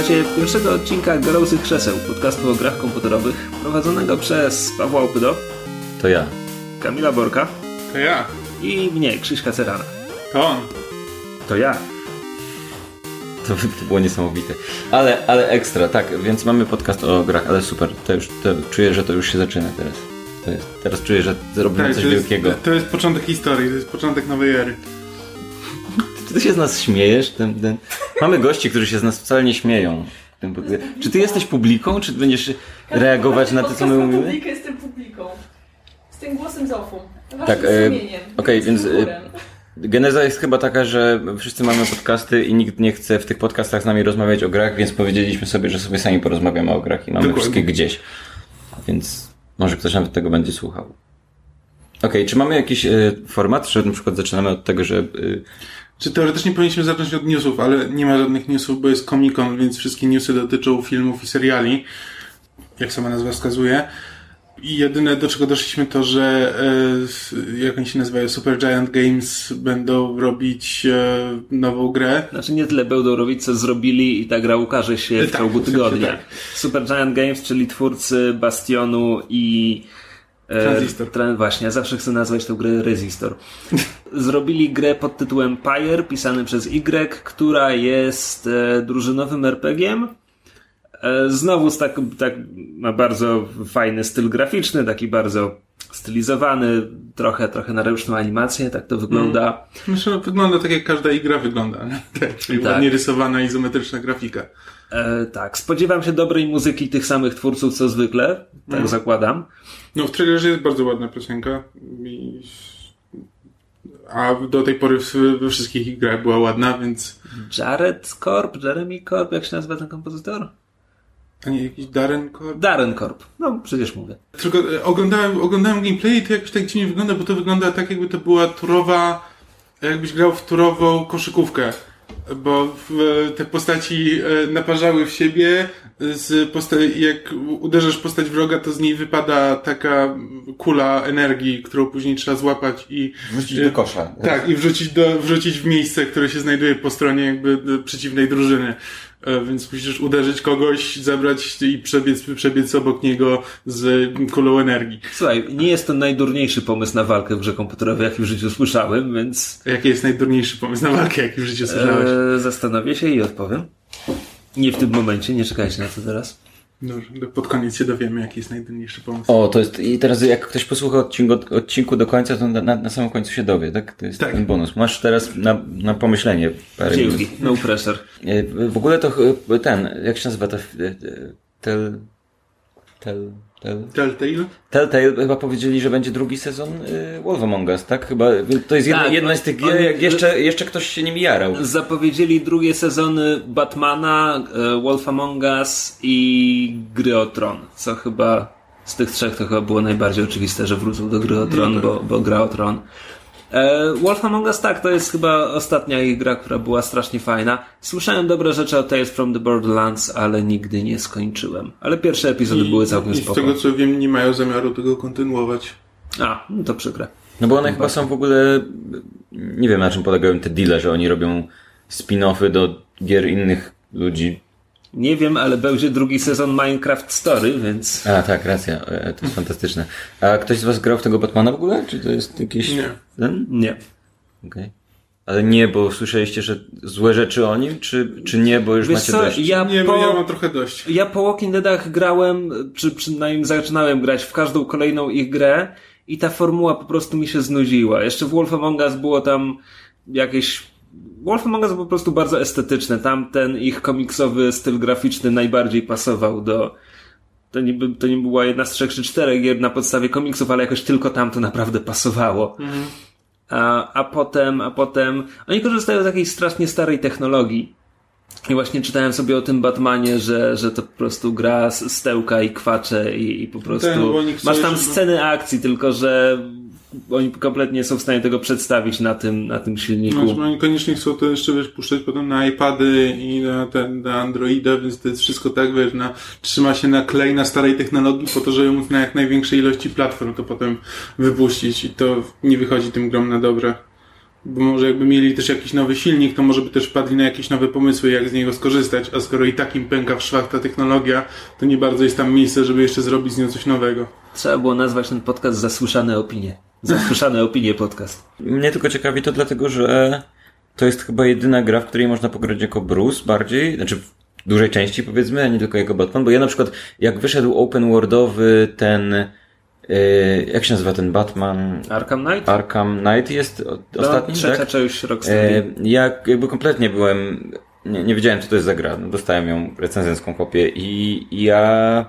Słuchajcie pierwszego odcinka Gorących Krzeseł, podcastu o grach komputerowych, prowadzonego przez Pawła Opydo, To ja. Kamila Borka To ja. i mnie, Krzyśka Cerana. To on. To ja. To, to było niesamowite. Ale, ale ekstra, tak, więc mamy podcast o grach, ale super. To już, to, czuję, że to już się zaczyna teraz. To jest, teraz czuję, że zrobimy Tak, coś to, wielkiego. jest, to jest początek historii, to jest początek nowej ery. Czy ty się z nas śmiejesz? Ten, ten... Mamy gości, którzy się z nas wcale nie śmieją. Czy ty jesteś publiką, czy będziesz reagować na to, co my mówimy? publikę jestem publiką. Z tym głosem z ofu. Tak, e, okej, Z więc, e. Geneza jest chyba taka, że wszyscy mamy podcasty i nikt nie chce w tych podcastach z nami rozmawiać o grach, więc powiedzieliśmy sobie, że sobie sami porozmawiamy o grach i mamy Dokładnie. wszystkie gdzieś. Więc może ktoś nawet tego będzie słuchał. Okej, czy mamy jakiś e, format, że na przykład zaczynamy od tego, że... Czy teoretycznie powinniśmy zacząć od newsów, ale nie ma żadnych newsów, bo jest Comic Con, więc wszystkie newsy dotyczą filmów i seriali, jak sama nazwa wskazuje. I jedyne do czego doszliśmy to, że e, jak oni się nazywają, Super Giant Games będą robić e, nową grę. Znaczy nie tyle będą robić, co zrobili i ta gra ukaże się w Tak, ciągu tygodnia. tak. Super Giant Games, czyli twórcy Bastionu i... e, Transistor. Tra- właśnie, ja zawsze chcę nazwać tę grę Resistor. Zrobili grę pod tytułem Pyre, pisany przez Y, która jest e, drużynowym RPG-iem. E, znowu tak, tak ma bardzo fajny styl graficzny, taki bardzo stylizowany, trochę, trochę na ręczną animację, tak to wygląda. Myślę, że wygląda tak jak każda gra wygląda. Tak, czyli Tak. ładnie rysowana, izometryczna grafika. E, tak, spodziewam się dobrej muzyki tych samych twórców co zwykle, tak zakładam. No w trailerze jest bardzo ładna piosenka. I... A do tej pory we wszystkich ich grach była ładna, więc... Jared Korb, Jeremy Korb, jak się nazywa ten kompozytor? A nie jakiś Darren Corb? Darren Korb, no przecież mówię. Tylko e, oglądałem, oglądałem gameplay i to jakoś tak dziwnie wygląda, bo to wygląda tak jakby to była turowa, jakbyś grał w turową koszykówkę. Bo te postaci e, naparzały w siebie, z posta- jak uderzasz postać wroga, to z niej wypada taka kula energii, którą później trzeba złapać i Wrzucić do kosza. tak, i wrzucić, do, wrzucić w miejsce, które się znajduje po stronie jakby e, przeciwnej drużyny. E, Więc musisz uderzyć kogoś, zabrać i przebiec, przebiec obok niego z kulą energii. Słuchaj, nie jest to najdurniejszy pomysł na walkę w grze komputerowej, jaki w życiu słyszałem, więc Jaki jest najdurniejszy pomysł na walkę, jaki w życiu słyszałeś? e, zastanowię się i odpowiem. Nie w tym momencie, nie czekajcie na to teraz. Dobrze, do- pod koniec się dowiemy, jaki jest najdurniejszy pomysł. O, to jest. I teraz, jak ktoś posłucha odcinku, odcinku do końca, to na, na, na samym końcu się dowie, tak? To jest Tak. ten bonus. Masz teraz na, na pomyślenie parę minut. Dzięki, no pressure. E, W ogóle to ch- ten, jak się nazywa to? e, e, Tel. Tel. Tel. Telltale? Telltale chyba powiedzieli, że będzie drugi sezon y, Wolf Among Us, tak? Chyba to jest jedna, Tak, jedna z tych gier, jak jeszcze, jeszcze ktoś się nimi jarał. Zapowiedzieli drugie sezony Batmana, e, Wolf Among Us i Gry o Tron, co chyba z tych trzech to chyba było najbardziej oczywiste, że wrócą do Gry o Tron, bo, bo Gra o Tron. E, Wolf Among Us tak, to jest chyba ostatnia ich gra, która była strasznie fajna. Słyszałem dobre rzeczy o Tales from the Borderlands, ale nigdy nie skończyłem. Ale pierwsze epizody były całkiem I z spoko. tego co wiem, nie mają zamiaru tego kontynuować. A, no to przykre. No bo one chyba są w ogóle, nie wiem na czym polegają te deale, że oni robią spin-offy do gier innych ludzi. Nie wiem, ale będzie drugi sezon Minecraft Story, więc... A tak, racja, e, to jest fantastyczne. A ktoś z was grał w tego Batmana w ogóle? Czy to jest jakiś... Nie. Ten? Nie. Okej. Ale nie, bo słyszeliście, że złe rzeczy o nim, czy, czy nie, bo już Wiesz macie co, dość? ja Nie, po... bo ja mam trochę dość. Ja po Walking Deadach grałem, czy przynajmniej zaczynałem grać w każdą kolejną ich grę i ta formuła po prostu mi się znudziła. Jeszcze w Wolf Among Us było tam jakieś... Wolf Among Us był po prostu bardzo estetyczne. Tam ten ich komiksowy styl graficzny najbardziej pasował do... To nie, to nie była jedna z trzech czy czterech gier na podstawie komiksów, ale jakoś tylko tam to naprawdę pasowało. A, a potem, a potem... Oni korzystają z jakiejś strasznie starej technologii. I właśnie czytałem sobie o tym Batmanie, że, że to po prostu gra z stełka i kwacze i, i po prostu chcą, masz tam żeby- sceny akcji, tylko że oni kompletnie nie są w stanie tego przedstawić na tym, na tym silniku. No, oni koniecznie chcą to jeszcze wiesz, puszczać potem na iPady i na, ten, na Androida, więc to jest wszystko tak, wiesz, na, trzyma się na klej na starej technologii po to, żeby móc na jak największej ilości platform to potem wypuścić i to nie wychodzi tym grom na dobre. Bo może jakby mieli też jakiś nowy silnik, to może by też wpadli na jakieś nowe pomysły, jak z niego skorzystać. A skoro i takim pęka w szwach ta technologia, to nie bardzo jest tam miejsce, żeby jeszcze zrobić z nią coś nowego. Trzeba było nazwać ten podcast Zasłyszane Opinie. Zasłyszane Opinie podcast. Mnie tylko ciekawi to dlatego, że to jest chyba jedyna gra, w której można pograć jako Bruce bardziej, znaczy w dużej części powiedzmy, a nie tylko jako Batman, bo ja na przykład jak wyszedł open worldowy ten yy, jak się nazywa ten Batman Arkham Knight? Arkham Knight jest No, ostatni, trzecia tak? część Rockstar. E, ja jakby kompletnie byłem, nie, nie wiedziałem co to jest za gra, dostałem ją recenzencką kopię i i ja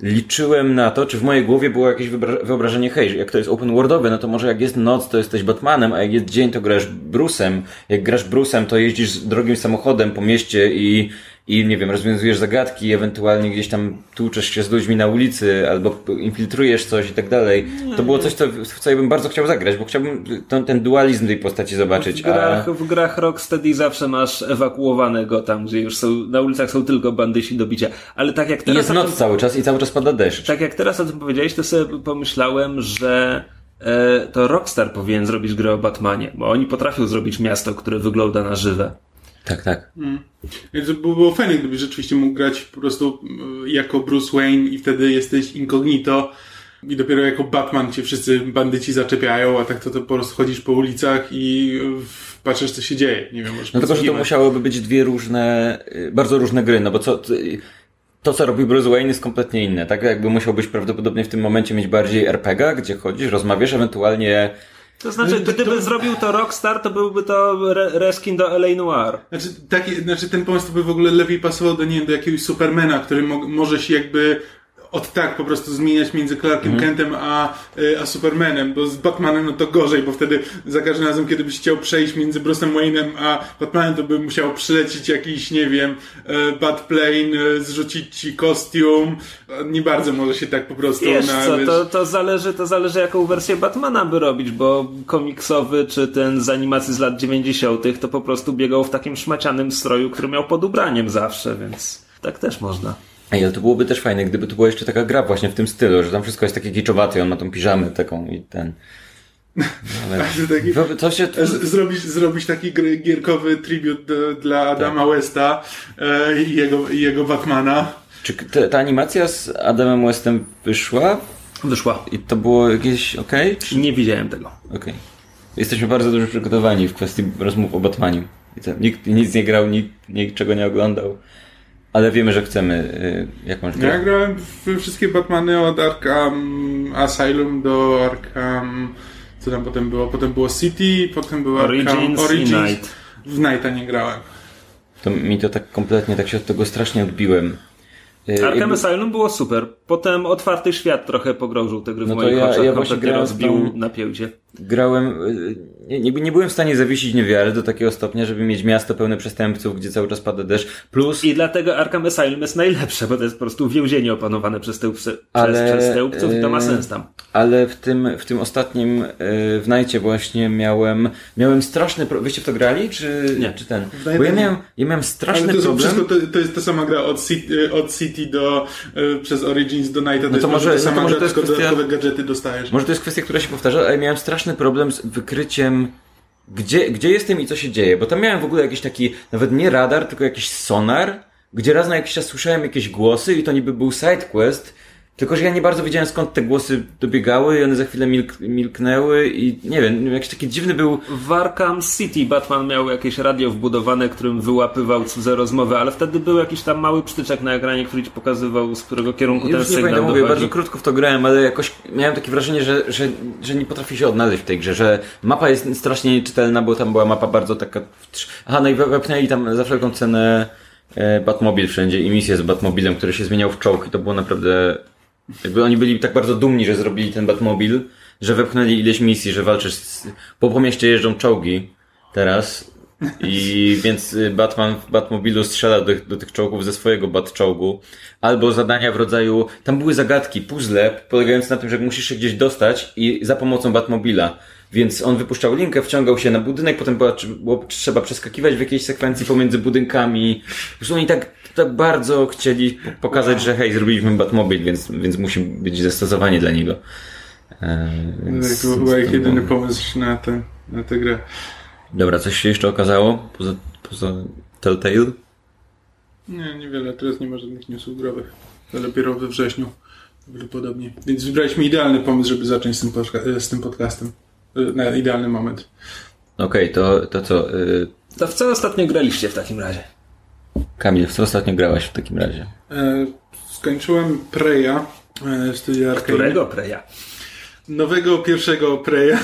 liczyłem na to, czy w mojej głowie było jakieś wyobra- wyobrażenie, hej, jak to jest open worldowe, no to może jak jest noc, to jesteś Batmanem, a jak jest dzień, to grasz Bruce'em. Jak grasz Bruce'em, to jeździsz drogim samochodem po mieście i, i nie wiem, rozwiązujesz zagadki, ewentualnie gdzieś tam tłuczesz się z ludźmi na ulicy, albo infiltrujesz coś i tak dalej. To było coś, co, w co ja bym bardzo chciał zagrać, bo chciałbym ten, ten dualizm tej postaci zobaczyć. W grach, w grach Rocksteady zawsze masz ewakuowanego tam, gdzie już są, na ulicach są tylko bandyci do bicia. Ale tak jak I teraz, jest o noc tym, cały czas i cały czas pada deszcz. tak jak teraz o tym powiedziałeś, to sobie pomyślałem, że e, to Rockstar powinien zrobić grę o Batmanie, bo oni potrafią zrobić miasto, które wygląda na żywe. Tak, tak. Więc by było fajne, gdybyś rzeczywiście mógł grać po prostu y, jako Bruce Wayne i wtedy jesteś incognito i dopiero jako Batman cię wszyscy bandyci zaczepiają, a tak to, to po prostu chodzisz po ulicach i y, patrzysz co się dzieje. Nie wiem, możesz No tylko, że to musiałoby być dwie różne, y, bardzo różne gry, no bo co, to co robi Bruce Wayne jest kompletnie inne, tak? Jakby musiał być prawdopodobnie w tym momencie mieć bardziej RPG, gdzie chodzisz, rozmawiasz, ewentualnie To znaczy, to- gdyby to- zrobił to Rockstar, to byłby to re reskin do LA Noir. Znaczy, taki, znaczy ten pomysł by w ogóle lepiej pasował do, nie wiem, do jakiegoś Supermana, który mo może się jakby od tak po prostu zmieniać między Clarkiem Mhm. Kentem a, y, a Supermanem, bo z Batmanem no to gorzej, bo wtedy za każdym razem, kiedy byś chciał przejść między Bruce'em Wayne'em a Batmanem, to by musiał przylecieć jakiś, nie wiem, e, Batplane, e, zrzucić ci kostium. E, Nie bardzo może się tak po prostu Wiesz na... co, to, to zależy, to zależy jaką wersję Batmana by robić, bo komiksowy czy ten z animacji z lat 90. to po prostu biegał w takim szmacianym stroju, który miał pod ubraniem zawsze, więc tak też można. Ej, ale to byłoby też fajne, gdyby to była jeszcze taka gra właśnie w tym stylu, że tam wszystko jest takie kiczowate, on ma tą piżamę taką i ten... Ale... Taki- Wyob- To się... Zrobić, zrobić taki gierkowy tribut dla Adama Tak. Westa e, i, jego, i jego Batmana. Czy ta, ta animacja z Adamem Westem wyszła Wyszła. i to było jakieś okej? Czy... Nie widziałem tego. Okej. Jesteśmy bardzo dobrze przygotowani w kwestii rozmów o Batmaniu. I to, nikt nic nie grał, nikt niczego nie oglądał. Ale wiemy, że chcemy y, jakąś grę. Ja grałem w wszystkie Batmany od Arkham Asylum do Arkham... Co tam potem było? Potem było City, potem było Origins, Arkham Origins. Night. W Nighta nie grałem. To mi to tak kompletnie, tak się od tego strasznie odbiłem. Y, Arkham jakby- Asylum było super. Potem otwarty świat trochę pogrążył te gry w No moich ja- oczach. ja właśnie grałem rozbił tą- na pięcie. Grałem, y, nie, nie, byłem w stanie zawiesić niewiary do takiego stopnia, żeby mieć miasto pełne przestępców, gdzie cały czas pada deszcz. Plus, I dlatego Arkham Asylum jest najlepsze, bo to jest po prostu więzienie opanowane przez, tełpce, przez, Ale, przez tełpców i to ma yy, sens tam. ale w tym, w tym ostatnim, y, w Najcie właśnie miałem, miałem straszny problem. Wyście w to grali, czy, Nie. czy ten? Bo ja miałem, ja miałem Ale straszny to, problem. wszystko, to, to jest ta sama gra od City, od City do, przez Origins do Nighta. No to jest może- ta no sama to może gra, to jest tylko kwestia- dodatkowe gadżety dostajesz. Może to jest kwestia, która się powtarza, ale miałem straszny problem z wykryciem, gdzie, gdzie jestem i co się dzieje. Bo tam miałem w ogóle jakiś taki, nawet nie radar, tylko jakiś sonar, gdzie raz na jakiś czas słyszałem jakieś głosy i to niby był sidequest, tylko że ja nie bardzo wiedziałem skąd te głosy dobiegały i one za chwilę milk, milknęły i nie wiem, jakiś taki dziwny był... W Arkham City Batman miał jakieś radio wbudowane, którym wyłapywał cudze rozmowy, ale wtedy był jakiś tam mały przytyczek na ekranie, który ci pokazywał, z którego kierunku ten Już nie sygnał pamiętam, mówię, bardzo krótko w to grałem, ale jakoś miałem takie wrażenie, że, że, że nie potrafię się odnaleźć w tej grze, że mapa jest strasznie nieczytelna, bo tam była mapa bardzo taka... Aha, no i we- wepchnęli tam za wszelką cenę e, Batmobil wszędzie i misję z Batmobilem, który się zmieniał w czołg i to było naprawdę... Jakby oni byli tak bardzo dumni, że zrobili ten Batmobil, że wepchnęli ileś misji, że walczysz z... Po, po mieście jeżdżą czołgi teraz i więc y, Batman w Batmobilu strzela do, do tych czołgów ze swojego Batczołgu. Albo zadania w rodzaju, tam były zagadki, puzzle, polegające na tym, że musisz się gdzieś dostać i za pomocą Batmobila. Więc on wypuszczał linkę, wciągał się na budynek, potem była, było trzeba przeskakiwać w jakiejś sekwencji pomiędzy budynkami. Prostu oni tak, tak bardzo chcieli po- pokazać, że hej, zrobiliśmy Batmobil, więc, więc musi być zastosowanie dla niego. E, więc- To był ich jedyny było- pomysł na tę, na tę grę. Dobra, coś się jeszcze okazało poza, poza Telltale? Nie, niewiele. Teraz nie ma żadnych newsów growych. To dopiero we wrześniu. Prawdopodobnie. Więc wybraliśmy idealny pomysł, żeby zacząć z tym, podca- z tym podcastem. Y, Na idealny moment. Okej, to, to co? y, To w co ostatnio graliście w takim razie? Kamil, w co ostatnio grałaś w takim razie? E, skończyłem Preya e, w studiu Arkane. Którego Preya? Nowego pierwszego Preya.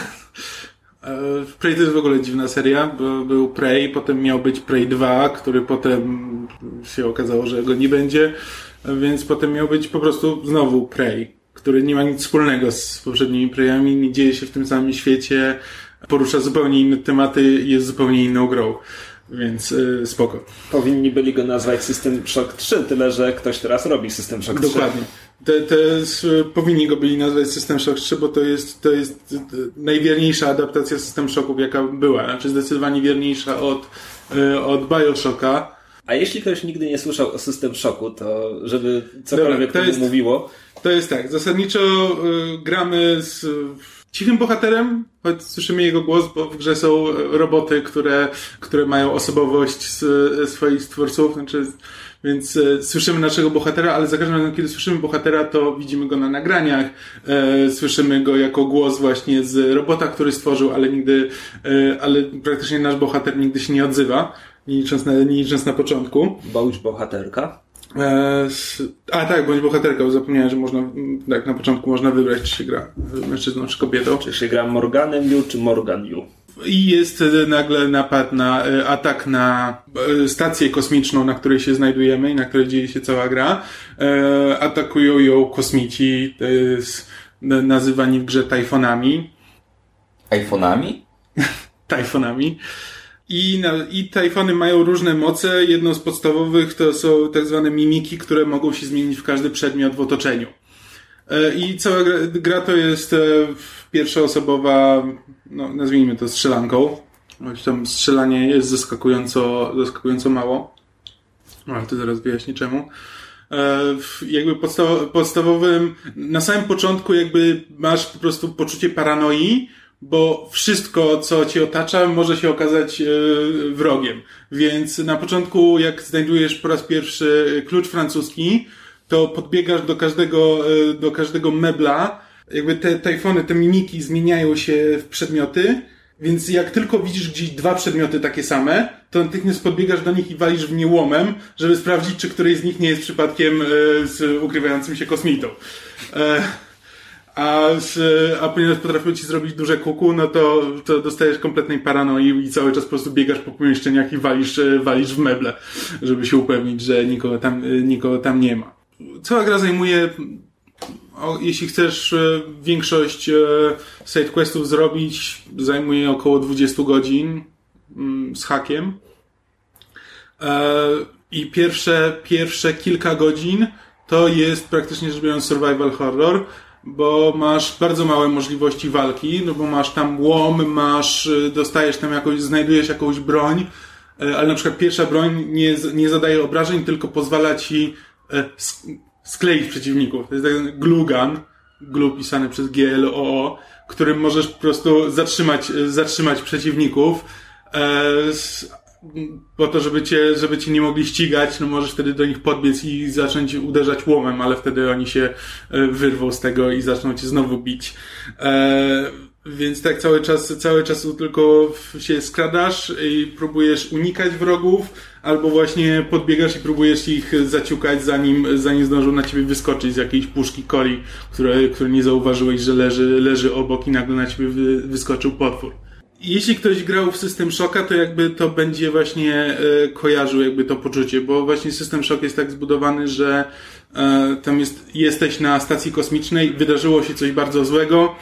E, Prey to jest w ogóle dziwna seria, bo był Prey, potem miał być Prey 2, który potem się okazało, że go nie będzie, więc potem miał być po prostu znowu Prey, który nie ma nic wspólnego z poprzednimi Preyami, nie dzieje się w tym samym świecie, porusza zupełnie inne tematy, jest zupełnie inną grą, więc e, spoko. Powinni byli go nazwać System Shock 3, tyle że ktoś teraz robi System Shock 3. Dokładnie. Te, te, powinni go byli nazwać System Shock 3, bo to jest, to jest e, najwierniejsza adaptacja System Shocków, jaka była. Znaczy zdecydowanie wierniejsza od, e, od Bioshocka. A jeśli ktoś nigdy nie słyszał o System Shocku, to żeby cokolwiek Dobra, to jest- mówiło, To jest tak, zasadniczo y, gramy z y, cichym bohaterem, choć słyszymy jego głos, bo w grze są y, roboty, które, które mają osobowość y, swoich stwórców, znaczy, więc y, słyszymy naszego bohatera, ale za każdym razem, kiedy słyszymy bohatera, to widzimy go na nagraniach, słyszymy go jako głos właśnie z robota, który stworzył, ale nigdy, ale praktycznie nasz bohater nigdy się nie odzywa, nie licząc na, nie licząc na początku. bądź bohaterka. E, A tak, bądź bohaterka, bo zapomniałem, że można, tak, na początku można wybrać, czy się gra mężczyzną, czy kobietą. Czy się gra Morganem Yu, czy Morgan Yu? I jest nagle napad na, e, atak na e, stację kosmiczną, na której się znajdujemy i na której dzieje się cała gra. Atakują ją kosmici, to jest n- nazywani w grze tajfonami. iPhone'ami? tajfonami. I, na, I tajfony mają różne moce. Jedną z podstawowych to są tak zwane mimiki, które mogą się zmienić w każdy przedmiot w otoczeniu. E, I cała gra, gra to jest e, pierwszoosobowa, no, nazwijmy to strzelanką. Choć tam strzelanie jest zaskakująco, zaskakująco mało. No, Ale to zaraz wyjaśnię czemu. E, jakby podstaw, podstawowym, na samym początku jakby masz po prostu poczucie paranoi, bo wszystko, co cię otacza, może się okazać e, wrogiem. Więc na początku, jak znajdujesz po raz pierwszy klucz francuski, to podbiegasz do każdego, e, do każdego mebla. Jakby te tajfony, te mimiki zmieniają się w przedmioty, więc jak tylko widzisz gdzieś dwa przedmioty takie same, to natychmiast podbiegasz do nich i walisz w nie łomem, żeby sprawdzić, czy któryś z nich nie jest przypadkiem e, z ukrywającym się kosmitą. A, a ponieważ potrafią ci zrobić duże kuku, no to, to dostajesz kompletnej paranoi i cały czas po prostu biegasz po pomieszczeniach i walisz, walisz w meble, żeby się upewnić, że nikogo tam, nikogo tam nie ma. Cała gra zajmuje, o, jeśli chcesz e, większość e, sidequestów zrobić, zajmuje około 20 godzin mm, z hakiem. E, I pierwsze, pierwsze kilka godzin to jest praktycznie rzecz biorąc survival horror, bo masz bardzo małe możliwości walki, no bo masz tam łom, masz, y, dostajesz tam jakąś, znajdujesz jakąś broń, e, ale na przykład pierwsza broń nie, nie zadaje obrażeń, tylko pozwala ci sk- skleić przeciwników. To jest tak gun, glue pisane przez GLOO, którym możesz po prostu zatrzymać, zatrzymać przeciwników. Po to, żeby cię, żeby cię nie mogli ścigać, no możesz wtedy do nich podbiec i zacząć uderzać łomem, ale wtedy oni się e, wyrwą z tego i zaczną cię znowu bić. E, więc tak cały czas, cały czas tylko się skradasz i próbujesz unikać wrogów, albo właśnie podbiegasz i próbujesz ich zaciukać, zanim, zanim zdążą na ciebie wyskoczyć z jakiejś puszki coli, które, które nie zauważyłeś, że leży, leży obok i nagle na ciebie wy, wyskoczył potwór. Jeśli ktoś grał w System Shocka, to jakby to będzie właśnie e, kojarzył jakby to poczucie, bo właśnie System Shock jest tak zbudowany, że e, tam jest, jesteś na stacji kosmicznej, wydarzyło się coś bardzo złego,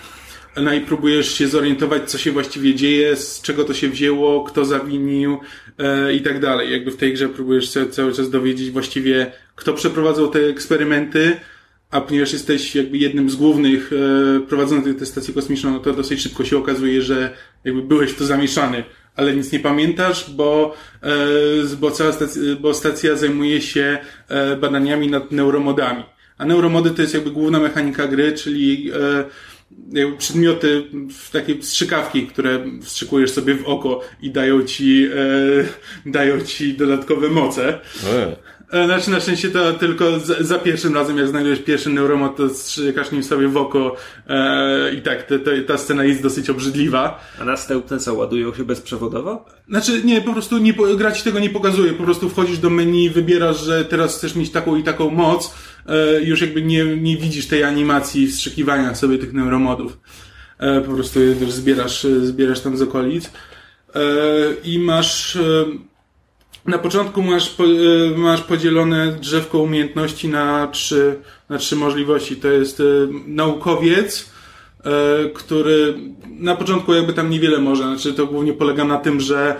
no i próbujesz się zorientować, co się właściwie dzieje, z czego to się wzięło, kto zawinił e, i tak dalej. Jakby w tej grze próbujesz się cały czas dowiedzieć właściwie, kto przeprowadzał te eksperymenty, a ponieważ jesteś jakby jednym z głównych e, prowadzących tę stację kosmiczną, no to dosyć szybko się okazuje, że jakby byłeś w to zamieszany, ale nic nie pamiętasz, bo, e, bo cała stacja, bo stacja zajmuje się e, badaniami nad neuromodami. A neuromody to jest jakby główna mechanika gry, czyli e, przedmioty, w takie strzykawki, które wstrzykujesz sobie w oko i dają ci, e, dają ci dodatkowe moce. E, Znaczy na szczęście to tylko za, za pierwszym razem, jak znajdujesz pierwszy neuromod, to strzykasz nim sobie w oko e, i tak, te, te, ta scena jest dosyć obrzydliwa. A następne co, ładują się bezprzewodowo? Znaczy nie, po prostu nie, gra ci tego nie pokazuje, po prostu wchodzisz do meni, wybierasz, że teraz chcesz mieć taką i taką moc, e, już jakby nie, nie widzisz tej animacji wstrzykiwania sobie tych neuromodów. E, po prostu zbierasz, e, zbierasz tam z okolic. E, I masz... Na początku masz, e, masz podzielone drzewko umiejętności na trzy, na trzy możliwości. To jest e, naukowiec, e, który na początku jakby tam niewiele może. Znaczy to głównie polega na tym, że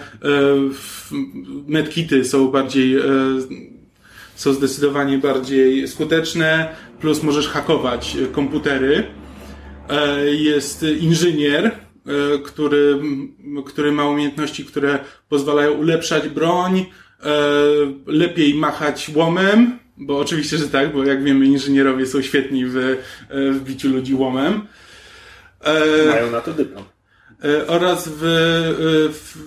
medkity są bardziej, są zdecydowanie bardziej skuteczne, plus możesz hakować komputery. Jest inżynier, który, który ma umiejętności, które pozwalają ulepszać broń, e, lepiej machać łomem, bo oczywiście, że tak, bo jak wiemy, inżynierowie są świetni w, e, w biciu ludzi łomem. E, Mają na to dyplom. E, oraz w, e, w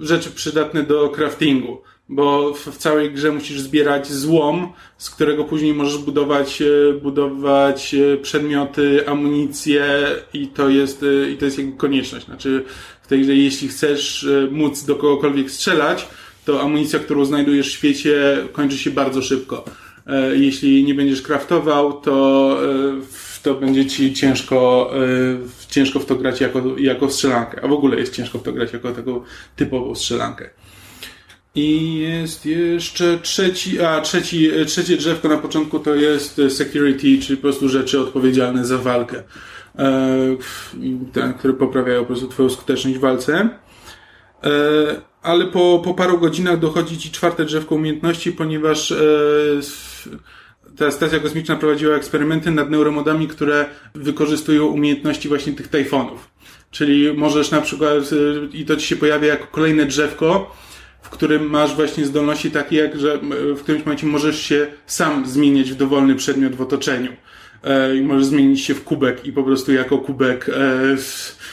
rzeczy przydatne do craftingu, bo w, całej grze musisz zbierać złom, z którego później możesz budować, e, budować e, przedmioty, amunicję i to jest, e, i to jest jakby konieczność. Znaczy w tej grze, jeśli chcesz móc do kogokolwiek strzelać, to amunicja, którą znajdujesz w świecie kończy się bardzo szybko. Jeśli nie będziesz craftował, to, to będzie ci ciężko, ciężko w to grać jako, jako strzelankę. A w ogóle jest ciężko w to grać jako taką typową strzelankę. I jest jeszcze trzeci, a trzeci, trzecie drzewko na początku to jest security, czyli po prostu rzeczy odpowiedzialne za walkę. E, które poprawiają po prostu twoją skuteczność w walce. E, ale po, po paru godzinach dochodzi ci czwarte drzewko umiejętności, ponieważ e, ta stacja kosmiczna prowadziła eksperymenty nad neuromodami, które wykorzystują umiejętności właśnie tych tajfonów. Czyli możesz na przykład, e, i to ci się pojawia jako kolejne drzewko, w którym masz właśnie zdolności takie, jak że w którymś momencie możesz się sam zmieniać w dowolny przedmiot w otoczeniu. E, I możesz zmienić się w kubek i po prostu jako kubek e,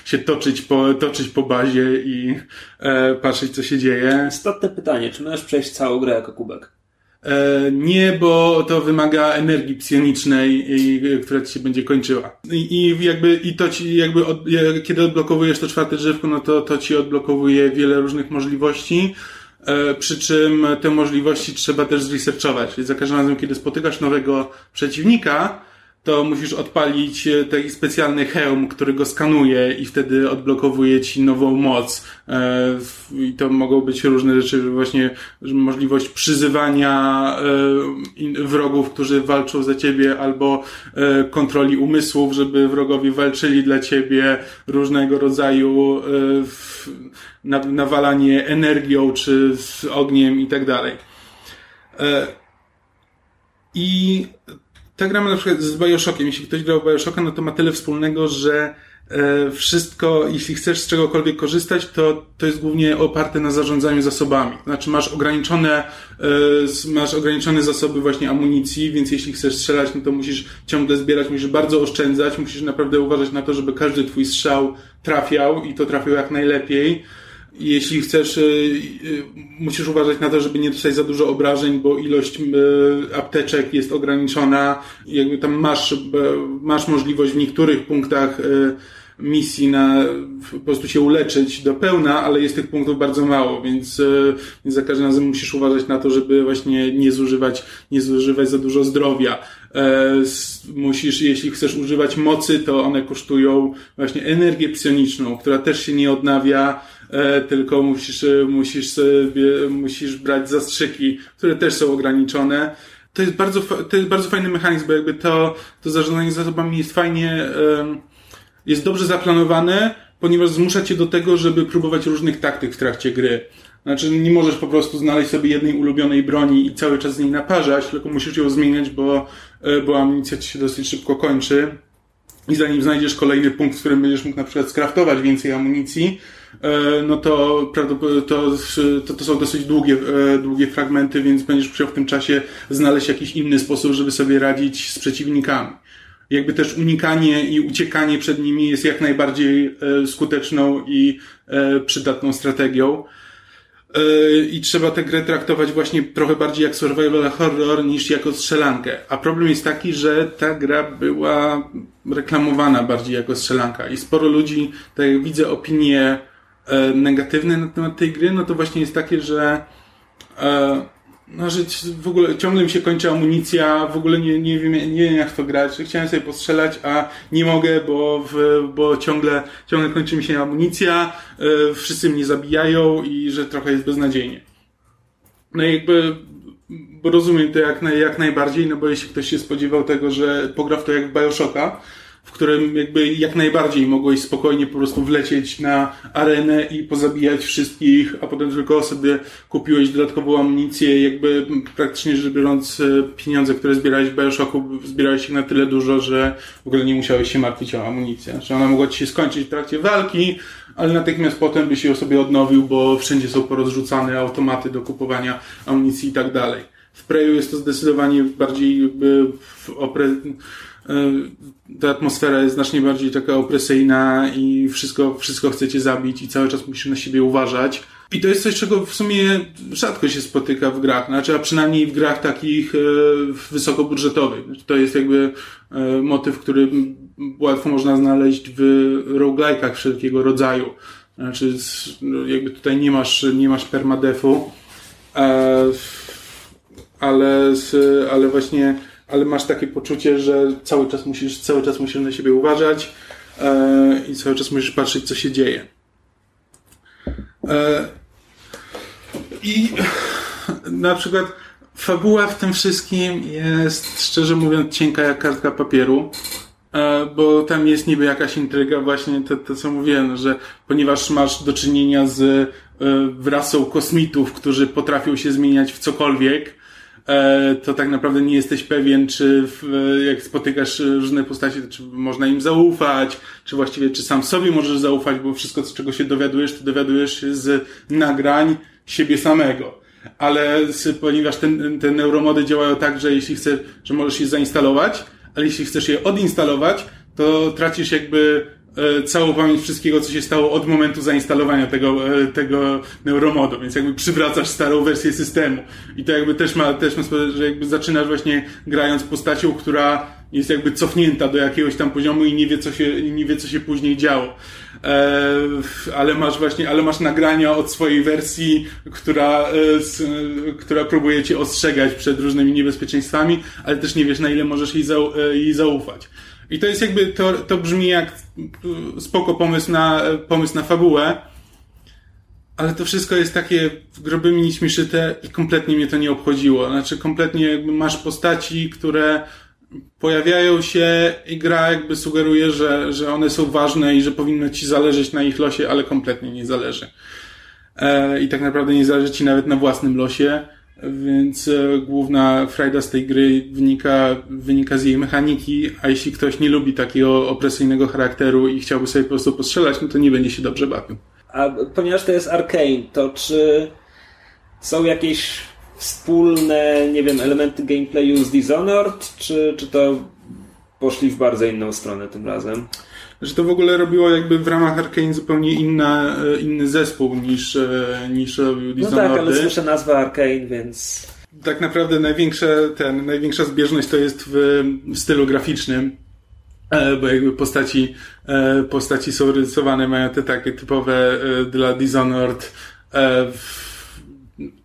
się toczyć po, toczyć po bazie i e, patrzeć, co się dzieje. Istotne pytanie, czy możesz przejść całą grę jako kubek? E, nie, bo to wymaga energii psionicznej, która ci się będzie kończyła. I, i jakby, i to ci jakby, od, kiedy odblokowujesz to czwarte drzewko, no to, to ci odblokowuje wiele różnych możliwości. E, przy czym te możliwości trzeba też zresearchować. Więc za każdym razem, kiedy spotykasz nowego przeciwnika, to musisz odpalić e, taki specjalny hełm, który go skanuje i wtedy odblokowuje ci nową moc. E, I to mogą być różne rzeczy, właśnie możliwość przyzywania e, wrogów, którzy walczą za ciebie, albo kontroli umysłów, żeby wrogowie walczyli dla ciebie, różnego rodzaju nawalanie energią czy z ogniem i tak dalej. I ta gra ma na przykład z Bioshockiem. Jeśli ktoś grał w Bioshocka, no to ma tyle wspólnego, że e, wszystko, jeśli chcesz z czegokolwiek korzystać, to to jest głównie oparte na zarządzaniu zasobami. Znaczy masz ograniczone, e, masz ograniczone zasoby właśnie amunicji, więc jeśli chcesz strzelać, no to musisz ciągle zbierać, musisz bardzo oszczędzać, musisz naprawdę uważać na to, żeby każdy twój strzał trafiał i to trafiał jak najlepiej. Jeśli chcesz, y, y, musisz uważać na to, żeby nie dostać za dużo obrażeń, bo ilość y, apteczek jest ograniczona. Jakby tam masz, masz możliwość w niektórych punktach misji na po prostu się uleczyć do pełna, ale jest tych punktów bardzo mało, więc, więc za każdym razem musisz uważać na to, żeby właśnie nie zużywać, nie zużywać za dużo zdrowia. E, Musisz, jeśli chcesz używać mocy, to one kosztują właśnie energię psioniczną, która też się nie odnawia, e, tylko musisz, e, musisz sobie, musisz brać zastrzyki, które też są ograniczone. To jest bardzo, to jest bardzo fajny mechanizm, bo jakby to, to zarządzanie zasobami jest fajnie, jest dobrze zaplanowane, ponieważ zmusza cię do tego, żeby próbować różnych taktyk w trakcie gry. Znaczy, nie możesz po prostu znaleźć sobie jednej ulubionej broni i cały czas z niej naparzać, tylko musisz ją zmieniać, bo, e, bo amunicja ci się dosyć szybko kończy. I zanim znajdziesz kolejny punkt, w którym będziesz mógł na przykład skraftować więcej amunicji, e, no to to, to, to są dosyć długie, e, długie fragmenty, więc będziesz musiał w tym czasie znaleźć jakiś inny sposób, żeby sobie radzić z przeciwnikami. jakby też unikanie i uciekanie przed nimi jest jak najbardziej skuteczną i przydatną strategią. E, I trzeba tę grę traktować właśnie trochę bardziej jak survival horror niż jako strzelankę. A problem jest taki, że ta gra była reklamowana bardziej jako strzelanka i sporo ludzi, tak jak widzę opinie e, negatywne na temat tej gry, no to właśnie jest takie, że e, no, że w ogóle ciągle mi się kończy amunicja, w ogóle nie, nie, wiem, nie wiem jak to grać. Chciałem sobie postrzelać, a nie mogę, bo, w, bo ciągle, ciągle kończy mi się amunicja, e, wszyscy mnie zabijają i że trochę jest beznadziejnie. No i jakby rozumiem to jak, naj, jak najbardziej, no bo jeśli ktoś się spodziewał tego, że pogra w to jak w Bioshocka, w którym jakby jak najbardziej mogłeś spokojnie po prostu wlecieć na arenę i pozabijać wszystkich, a potem tylko sobie kupiłeś dodatkową amunicję, jakby praktycznie rzecz biorąc e, pieniądze, które zbierałeś w Bioshocku, zbierałeś ich na tyle dużo, że w ogóle nie musiałeś się martwić o amunicję. Że ona mogła ci się skończyć w trakcie walki, ale natychmiast potem byś ją sobie odnowił, bo wszędzie są porozrzucane automaty do kupowania amunicji i tak dalej. W Preju jest to zdecydowanie bardziej jakby opre ta atmosfera jest znacznie bardziej taka opresyjna i wszystko, wszystko chcecie zabić i cały czas musisz na siebie uważać. I to jest coś, czego w sumie rzadko się spotyka w grach, znaczy, a przynajmniej w grach takich e, wysokobudżetowych. To jest jakby e, motyw, który łatwo można znaleźć w roguelike'ach wszelkiego rodzaju. Znaczy, no, jakby tutaj nie masz, nie masz permadefu, ale, ale właśnie ale masz takie poczucie, że cały czas musisz, cały czas musisz na siebie uważać e, i cały czas musisz patrzeć, co się dzieje. E, I na przykład fabuła w tym wszystkim jest, szczerze mówiąc, cienka jak kartka papieru, e, bo tam jest niby jakaś intryga, właśnie to, to co mówiłem, że ponieważ masz do czynienia z e, rasą kosmitów, którzy potrafią się zmieniać w cokolwiek, to tak naprawdę nie jesteś pewien, czy w, jak spotykasz różne postacie, to czy można im zaufać, czy właściwie czy sam sobie możesz zaufać, bo wszystko, czego się dowiadujesz, to dowiadujesz się z nagrań siebie samego. Ale ponieważ ten, te neuromody działają tak, że jeśli chcesz, że możesz je zainstalować, ale jeśli chcesz je odinstalować, to tracisz jakby E, całą pamięć wszystkiego, co się stało od momentu zainstalowania tego, e, tego neuromodu, więc jakby przywracasz starą wersję systemu. I to jakby też ma, też ma że jakby zaczynasz właśnie grając postacią, która jest jakby cofnięta do jakiegoś tam poziomu i nie wie, co się, nie wie, co się później działo. E, ale masz właśnie, ale masz nagrania od swojej wersji, która, e, która próbuje cię ostrzegać przed różnymi niebezpieczeństwami, ale też nie wiesz, na ile możesz jej, e, jej zaufać. I to jest jakby, to, to brzmi jak spoko pomysł na, pomysł na fabułę, ale to wszystko jest takie grobymi nićmi szyte i kompletnie mnie to nie obchodziło. Znaczy, kompletnie jakby masz postaci, które pojawiają się i gra jakby sugeruje, że, że one są ważne i że powinno ci zależeć na ich losie, ale kompletnie nie zależy. E, I tak naprawdę nie zależy ci nawet na własnym losie. Więc e, główna frajda z tej gry wynika, wynika z jej mechaniki, a jeśli ktoś nie lubi takiego opresyjnego charakteru i chciałby sobie po prostu postrzelać, no to nie będzie się dobrze bawił. A ponieważ to jest Arkane, to czy są jakieś wspólne, nie wiem, elementy gameplayu z Dishonored, czy, czy to poszli w bardzo inną stronę tym razem? Że to w ogóle robiło jakby w ramach Arkane zupełnie inna, e, inny zespół niż, e, niż robił Dishonored. No tak, ale słyszę nazwę Arkane, więc... Tak naprawdę największe, ten, największa zbieżność to jest w, w stylu graficznym, e, bo jakby postaci, postaci są rysowane, mają te takie typowe dla Dishonored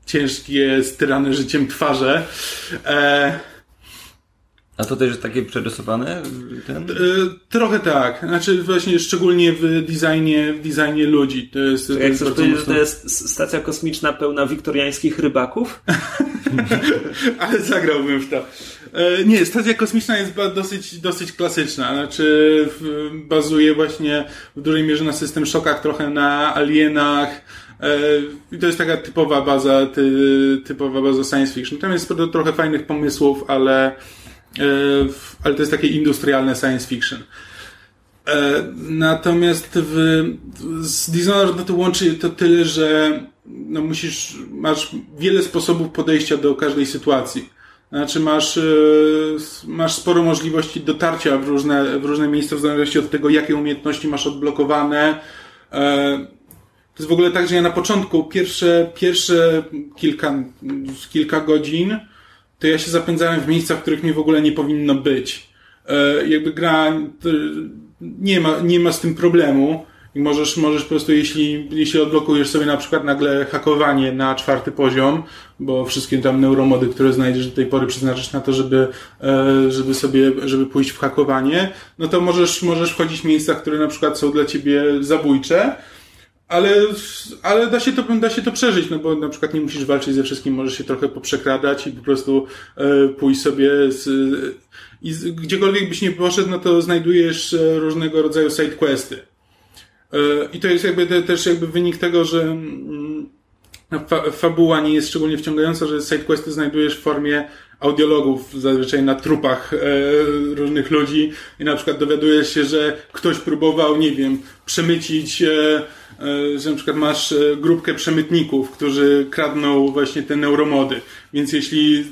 ciężkie, styrane życiem twarze. A to też jest takie przerysowane? Ten? E, trochę tak. Znaczy właśnie szczególnie w designie, w designie ludzi. To jest, to jak chcesz powiedzieć, że to jest stacja kosmiczna pełna wiktoriańskich rybaków? Ale zagrałbym w to. E, nie, stacja kosmiczna jest dosyć, dosyć klasyczna. Znaczy bazuje właśnie w dużej mierze na system szokach, trochę na alienach. E, I to jest taka typowa baza, ty, typowa baza science fiction. Tam jest trochę fajnych pomysłów, ale ale to jest takie industrialne science fiction. E, natomiast w, z Dishonored no to łączy to tyle, że no musisz, masz wiele sposobów podejścia do każdej sytuacji. Znaczy masz, e, masz sporo możliwości dotarcia w różne, w różne miejsca w zależności od tego, jakie umiejętności masz odblokowane. E, to jest w ogóle tak, że ja na początku pierwsze, pierwsze kilka, kilka godzin to ja się zapędzałem w miejscach, w których mnie w ogóle nie powinno być. E, jakby gra nie ma, nie ma z tym problemu. I możesz, możesz po prostu, jeśli, jeśli odblokujesz sobie na przykład nagle hakowanie na czwarty poziom, bo wszystkie tam neuromody, które znajdziesz do tej pory przeznaczysz na to, żeby, e, żeby sobie, żeby pójść w hakowanie, no to możesz, możesz wchodzić w miejsca, które na przykład są dla ciebie zabójcze, ale, ale da się to, da się to przeżyć, no bo na przykład nie musisz walczyć ze wszystkim, możesz się trochę poprzekradać i po prostu e, pójść sobie z, i z, gdziekolwiek byś nie poszedł, no to znajdujesz e, różnego rodzaju side questy. E, I to jest jakby te, też jakby wynik tego, że mm, fa, fabuła nie jest szczególnie wciągająca, że side questy znajdujesz w formie audiologów zazwyczaj na trupach e, różnych ludzi i na przykład dowiadujesz się, że ktoś próbował, nie wiem, przemycić E, że na przykład masz e, grupkę przemytników, którzy kradną właśnie te neuromody. Więc jeśli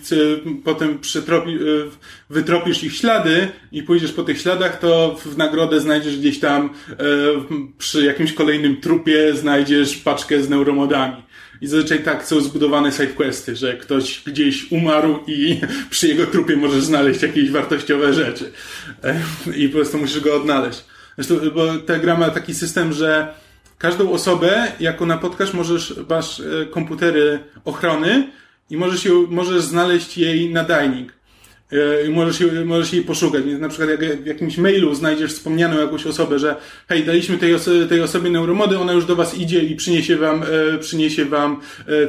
potem e, wytropisz ich ślady i pójdziesz po tych śladach, to w nagrodę znajdziesz gdzieś tam przy jakimś kolejnym trupie znajdziesz paczkę z neuromodami. I zazwyczaj tak są zbudowane sidequesty, że ktoś gdzieś umarł i przy jego trupie możesz znaleźć jakieś wartościowe rzeczy. I po prostu musisz go odnaleźć. Zresztą, bo ta gra ma taki system, że każdą osobę, jaką napotkasz, możesz, masz e, komputery ochrony i możesz, ją, możesz znaleźć jej nadajnik. E, I możesz, możesz jej poszukać. Więc na przykład jak w jakimś mailu znajdziesz wspomnianą jakąś osobę, że hej, daliśmy tej, oso tej osobie neuromody, ona już do was idzie i przyniesie wam, e, przyniesie wam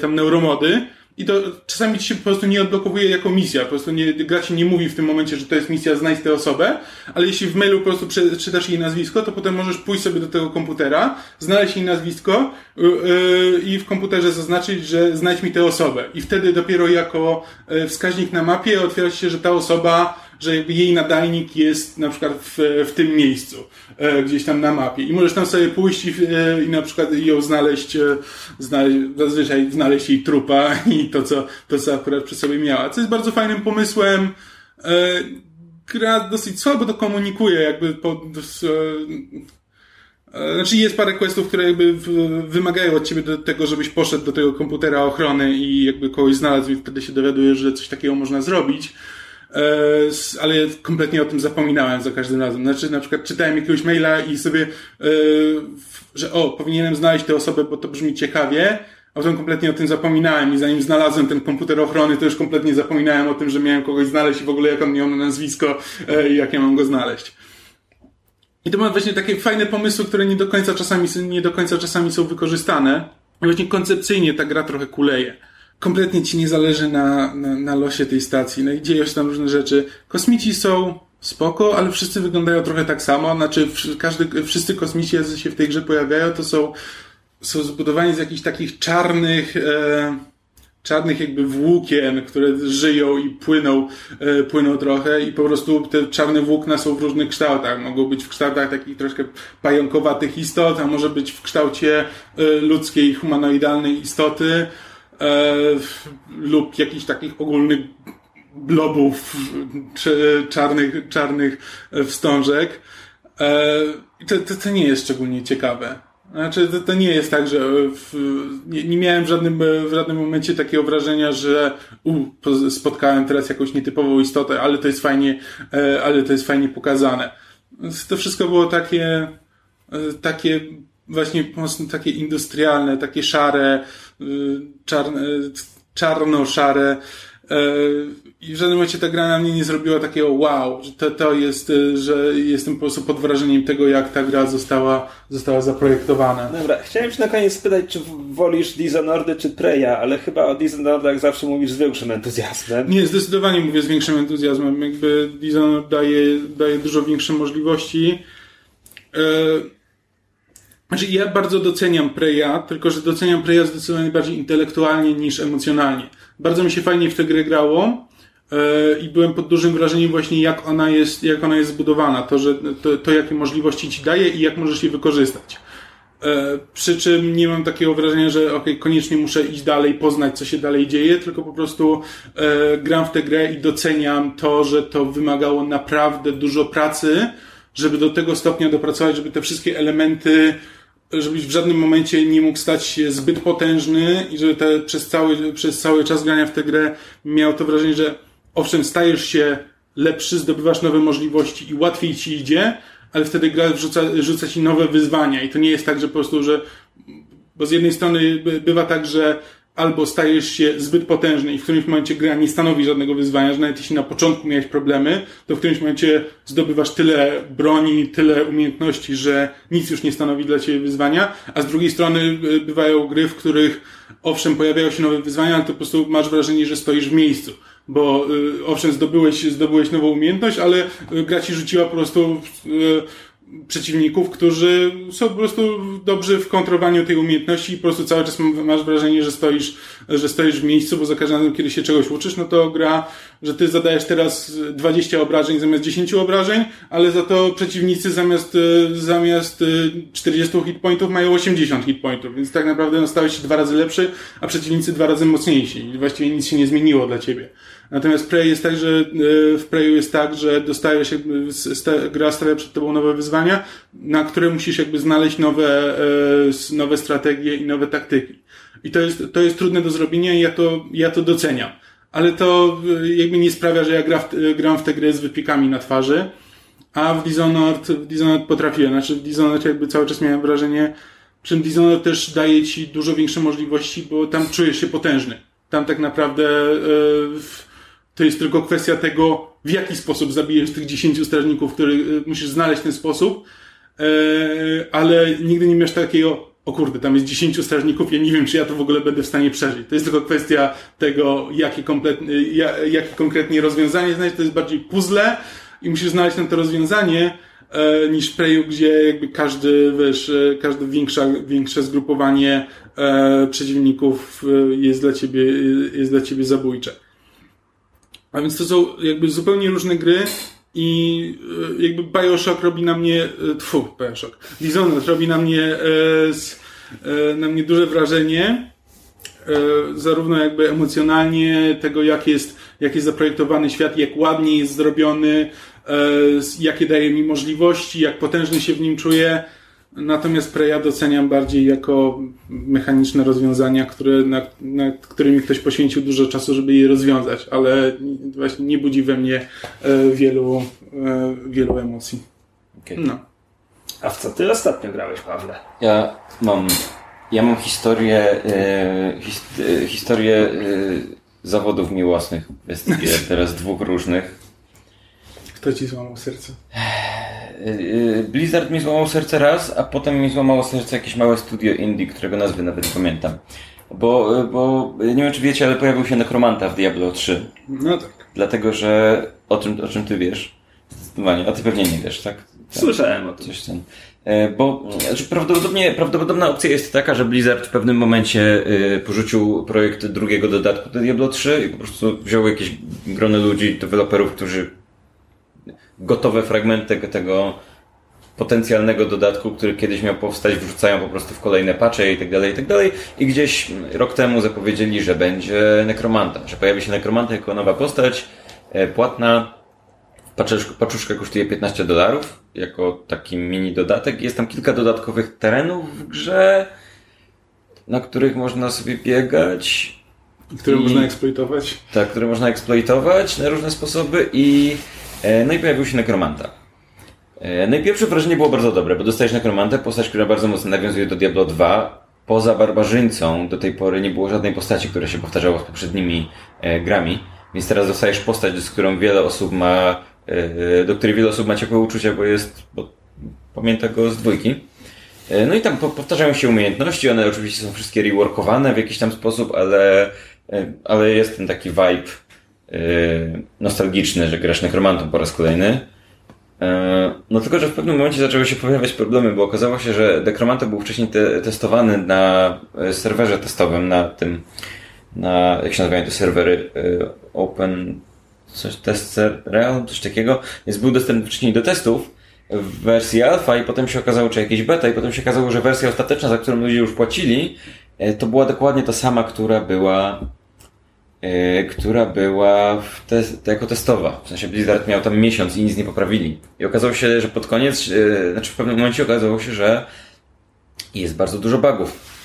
tam neuromody i to czasami ci się po prostu nie odblokowuje jako misja. Po prostu nie, gra ci nie mówi w tym momencie, że to jest misja znajdź tę osobę, ale jeśli w mailu po prostu czytasz jej nazwisko, to potem możesz pójść sobie do tego komputera, znaleźć jej nazwisko yy, yy, i w komputerze zaznaczyć, że znajdź mi tę osobę. I wtedy dopiero jako yy, wskaźnik na mapie otwiera się, że ta osoba że jej nadajnik jest na przykład w, w tym miejscu, e, gdzieś tam na mapie. I możesz tam sobie pójść i, e, i na przykład ją znaleźć, e, znaleźć, zazwyczaj znaleźć jej trupa i to, co, to, co akurat przy sobie miała. Co jest bardzo fajnym pomysłem. Gra dosyć słabo to komunikuje, jakby po, znaczy jest parę questów, które jakby wymagają od ciebie do tego, żebyś poszedł do tego komputera ochrony i jakby kogoś znalazł i wtedy się dowiadujesz, że coś takiego można zrobić. E, ale kompletnie o tym zapominałem za każdym razem. Znaczy, na przykład czytałem jakiegoś maila i sobie, e, że o, powinienem znaleźć tę osobę, bo to brzmi ciekawie, a potem kompletnie o tym zapominałem i zanim znalazłem ten komputer ochrony, to już kompletnie zapominałem o tym, że miałem kogoś znaleźć i w ogóle jak on miał na nazwisko e, i jak ja mam go znaleźć. I to ma właśnie takie fajne pomysły, które nie do końca czasami, nie do końca czasami są wykorzystane. I właśnie koncepcyjnie ta gra trochę kuleje kompletnie ci nie zależy na, na, na losie tej stacji. No i dzieją się tam różne rzeczy. Kosmici są spoko, ale wszyscy wyglądają trochę tak samo. Znaczy, każdy, wszyscy kosmici, jacy się w tej grze pojawiają, to są, są zbudowani z jakichś takich czarnych, e, czarnych jakby włókien, które żyją i płyną, e, płyną trochę i po prostu te czarne włókna są w różnych kształtach. Mogą być w kształtach takich troszkę pająkowatych istot, a może być w kształcie e, ludzkiej, humanoidalnej istoty lub jakichś takich ogólnych blobów czarnych, czarnych wstążek. E, to, to, to nie jest szczególnie ciekawe. Znaczy, to, to nie jest tak, że w, nie, nie, miałem w żadnym, w żadnym momencie takiego wrażenia, że u, spotkałem teraz jakąś nietypową istotę, ale to jest fajnie, e, ale to jest fajnie pokazane. To wszystko było takie, e, takie właśnie mocno takie industrialne, takie szare, czarne, czarno-szare. Y, I w żadnym momencie ta gra na mnie nie zrobiła takiego wow, że to, to jest, y, że jestem po prostu pod wrażeniem tego, jak ta gra została, została zaprojektowana. Dobra, chciałem się na koniec spytać, czy wolisz Dishonored czy Preya, ale chyba o Dishonored jak zawsze mówisz z większym entuzjazmem. Nie, zdecydowanie mówię z większym entuzjazmem. Jakby Dishonored daje, daje dużo większe możliwości. Znaczy, ja bardzo doceniam Preya, tylko że doceniam Preya zdecydowanie bardziej intelektualnie niż emocjonalnie. Bardzo mi się fajnie w tę grę grało yy, i byłem pod dużym wrażeniem właśnie jak ona jest, jak ona jest zbudowana, to, że, to, to jakie możliwości ci daje i jak możesz je wykorzystać. E, przy czym nie mam takiego wrażenia, że ok, koniecznie muszę iść dalej, poznać, co się dalej dzieje, tylko po prostu e, gram w tę grę i doceniam to, że to wymagało naprawdę dużo pracy, żeby do tego stopnia dopracować, żeby te wszystkie elementy, żebyś w żadnym momencie nie mógł stać się zbyt potężny i żeby te, przez, cały, przez cały czas grania w tę grę miał to wrażenie, że owszem, stajesz się lepszy, zdobywasz nowe możliwości i łatwiej ci idzie, ale wtedy gra rzuca, rzuca ci nowe wyzwania. I to nie jest tak, że po prostu, że bo z jednej strony by- bywa tak, że albo stajesz się zbyt potężny i w którymś momencie gra nie stanowi żadnego wyzwania, że nawet jeśli na początku miałeś problemy, to w którymś momencie zdobywasz tyle broni, tyle umiejętności, że nic już nie stanowi dla ciebie wyzwania, a z drugiej strony y, bywają gry, w których owszem pojawiają się nowe wyzwania, ale to po prostu masz wrażenie, że stoisz w miejscu. Bo y, owszem, zdobyłeś, zdobyłeś nową umiejętność, ale y, gra ci rzuciła po prostu y, przeciwników, którzy są po prostu dobrzy w kontrowaniu tej umiejętności i po prostu cały czas masz wrażenie, że stoisz, że stoisz w miejscu, bo za każdym razem, kiedy się czegoś uczysz, no to gra, że ty zadajesz teraz 20 obrażeń zamiast 10 obrażeń, ale za to przeciwnicy zamiast, e, zamiast e, 40 hitpointów mają 80 hitpointów, więc tak naprawdę no, stałeś się dwa razy lepszy, a przeciwnicy dwa razy mocniejsi i właściwie nic się nie zmieniło dla ciebie. Natomiast Prey jest tak, że e, w Preyu jest tak, że dostajesz jakby, gra stawia przed tobą nowe wyzwania, na które musisz jakby znaleźć nowe, s- nowe strategie i nowe taktyki. I to jest, to jest trudne do zrobienia i ja to, ja to doceniam. Ale to e, jakby nie sprawia, że ja gra w, gram w tę grę z wypiekami na twarzy. A w Dishonored, w Dishonored potrafiłem. Znaczy w Dishonored jakby cały czas miałem wrażenie, przy czym Dishonored też daje ci dużo większe możliwości, bo tam czujesz się potężny. Tam tak naprawdę w- to jest tylko kwestia tego, w jaki sposób zabijesz tych 10 strażników, których e, musisz znaleźć ten sposób, e, ale nigdy nie miałeś takiego, o kurde, tam jest 10 strażników, ja nie wiem, czy ja to w ogóle będę w stanie przeżyć. To jest tylko kwestia tego, jakie, kompletnie, ja- jakie konkretnie rozwiązanie znaleźć, to jest bardziej puzzle i musisz znaleźć na to rozwiązanie, e, niż Preju, gdzie jakby każdy, wiesz, e, każde większa, większe zgrupowanie e, przeciwników e, jest dla ciebie, jest dla ciebie zabójcze. A więc to są jakby zupełnie różne gry i e, jakby Bioshock robi na mnie, e, tfu, Bioshock, Dishonored robi na mnie, e, na mnie duże wrażenie, zarówno jakby emocjonalnie tego, jak jest, jak jest zaprojektowany świat, jak ładnie jest zrobiony, jakie daje mi możliwości, jak potężny się w nim czuję. Natomiast Preya doceniam bardziej jako mechaniczne rozwiązania, które, nad, nad którymi ktoś poświęcił dużo czasu, żeby je rozwiązać, ale właśnie nie budzi we mnie e, wielu, e, wielu emocji. Okej. No. A w co ty ostatnio grałeś, Pawle? Ja mam, ja mam historię, e, his, e, historię e, zawodów miłosnych. Jest je teraz dwóch różnych. Kto ci złamał serce? E, e, Blizzard mi złamał serce raz, a potem mi złamało serce jakieś małe studio indie, którego nazwy nawet pamiętam. Bo, e, bo nie wiem czy wiecie, ale pojawił się Nekromanta w Diablo 3. No tak. Dlatego, że o czym, o czym ty wiesz? Zdecydowanie. A ty pewnie nie wiesz, tak? tak. Słyszałem o tym. Coś ten. Bo znaczy prawdopodobnie, prawdopodobna opcja jest taka, że Blizzard w pewnym momencie porzucił projekt drugiego dodatku do Diablo 3 i po prostu wziął jakieś grono ludzi, deweloperów, którzy gotowe fragmenty tego, potencjalnego dodatku, który kiedyś miał powstać, wrzucają po prostu w kolejne patche i tak dalej, i tak dalej. I gdzieś rok temu zapowiedzieli, że będzie Nekromanta, że pojawi się Nekromanta jako nowa postać, e, płatna, Paczuszka, paczuszka kosztuje 15 dolarów jako taki mini dodatek. Jest tam kilka dodatkowych terenów w grze, na których można sobie biegać. Które I- można eksploitować. Tak, które można eksploitować na różne sposoby i no i pojawił się Nekromanta. E, no i pierwsze wrażenie było bardzo dobre, bo dostajesz Nekromantę, postać, która bardzo mocno nawiązuje do Diablo 2. Poza barbarzyńcą do tej pory nie było żadnej postaci, która się powtarzała z poprzednimi e, grami, więc teraz dostajesz postać, z którą wiele osób ma, e, do której wiele osób ma ciepłe uczucia, bo jest, bo pamięta go z dwójki. E, No i tam po- powtarzają się umiejętności, one oczywiście są wszystkie reworkowane w jakiś tam sposób, ale, e, ale jest ten taki vibe e, nostalgiczny, że grasz nekromantą po raz kolejny. E, No tylko, że w pewnym momencie zaczęły się pojawiać problemy, bo okazało się, że Necromanta był wcześniej te, testowany na e, serwerze testowym, na tym, na, jak się nazywają te serwery, Open, coś, Test Realm, coś takiego, więc był dostępny wcześniej do testów, w wersji alfa i potem się okazało, czy jakieś beta i potem się okazało, że wersja ostateczna, za którą ludzie już płacili, to była dokładnie ta sama, która była e, która była te, jako testowa. W sensie Blizzard miał tam miesiąc i nic nie poprawili. I okazało się, że pod koniec, e, znaczy w pewnym momencie okazało się, że jest bardzo dużo bugów.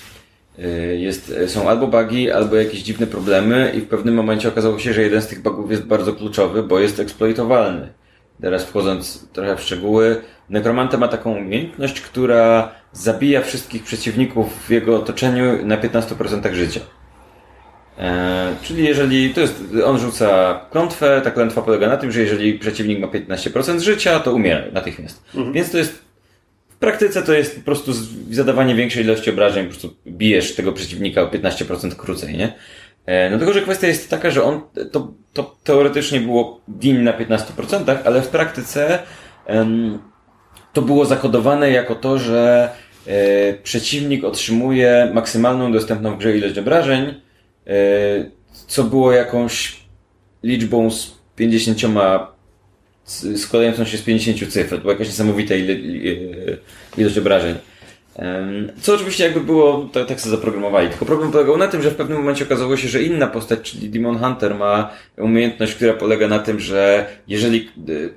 Y, Jest, są albo bugi, albo jakieś dziwne problemy i w pewnym momencie okazało się, że jeden z tych bugów jest bardzo kluczowy, bo jest eksploitowalny. Teraz wchodząc trochę w szczegóły, Necromante ma taką umiejętność, która zabija wszystkich przeciwników w jego otoczeniu na 15% życia. E, czyli jeżeli to jest, on rzuca klątwę, ta klątwa polega na tym, że jeżeli przeciwnik ma 15% życia, to umiera natychmiast. Więc to jest w praktyce to jest po prostu zadawanie większej ilości obrażeń, po prostu bijesz tego przeciwnika o 15% krócej, nie? E, No tylko, że kwestia jest taka, że on, to, to teoretycznie było din na 15%, ale w praktyce em, to było zakodowane jako to, że e, przeciwnik otrzymuje maksymalną dostępną w grze ilość obrażeń, co było jakąś liczbą z 50 z- składającą się z 50 cyfr. To była jakaś niesamowita ile- ilość obrażeń. Co oczywiście jakby było, tak, tak sobie zaprogramowali. Tylko problem polegał na tym, że w pewnym momencie okazało się, że inna postać, czyli Demon Hunter ma umiejętność, która polega na tym, że jeżeli y,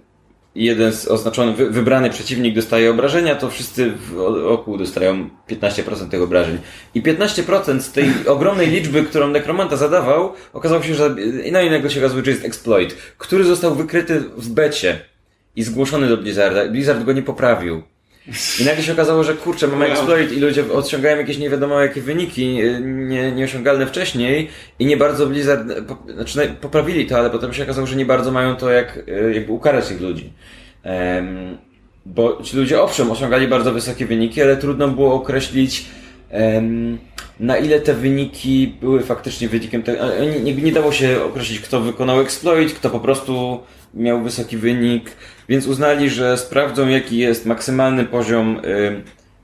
jeden z oznaczony, wy, wybrany przeciwnik dostaje obrażenia, to wszyscy w o- oku dostają 15% tych obrażeń. I 15% z tej ogromnej liczby, którą Necromanta zadawał, okazało się, że i no i nagle się okazuje, że jest exploit, który został wykryty w becie i zgłoszony do Blizzarda. Blizzard go nie poprawił. I nagle się okazało, że kurczę, mamy Wow. exploit i ludzie odciągają jakieś nie wiadomo jakie wyniki, y, nie, nieosiągalne wcześniej i nie bardzo Blizzard, po, znaczy poprawili to, ale potem się okazało, że nie bardzo mają to jak y, jakby ukarać tych ludzi. Em, bo ci ludzie owszem osiągali bardzo wysokie wyniki, ale trudno było określić em, na ile te wyniki były faktycznie wynikiem tego. nie, nie dało się określić, kto wykonał exploit, kto po prostu miał wysoki wynik, więc uznali, że sprawdzą jaki jest maksymalny poziom, ym,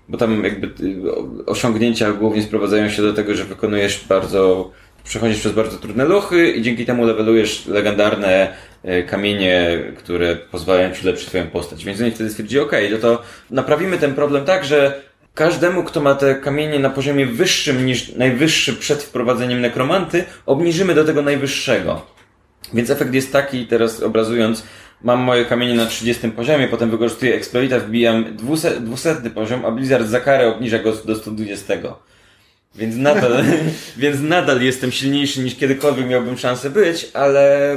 bo tam jakby y, osiągnięcia głównie sprowadzają się do tego, że wykonujesz bardzo, przechodzisz przez bardzo trudne lochy i dzięki temu levelujesz legendarne y, kamienie, które pozwalają ci ulepszyć twoją postać. Więc oni wtedy stwierdzili, okej, no to naprawimy ten problem tak, że każdemu, kto ma te kamienie na poziomie wyższym niż najwyższy przed wprowadzeniem nekromanty, obniżymy do tego najwyższego. Więc efekt jest taki, teraz obrazując, mam moje kamienie na 30 poziomie, potem wykorzystuję exploita, wbijam 200, 200 poziom, a Blizzard za karę obniża go do 120. Więc nadal, więc nadal jestem silniejszy niż kiedykolwiek miałbym szansę być, ale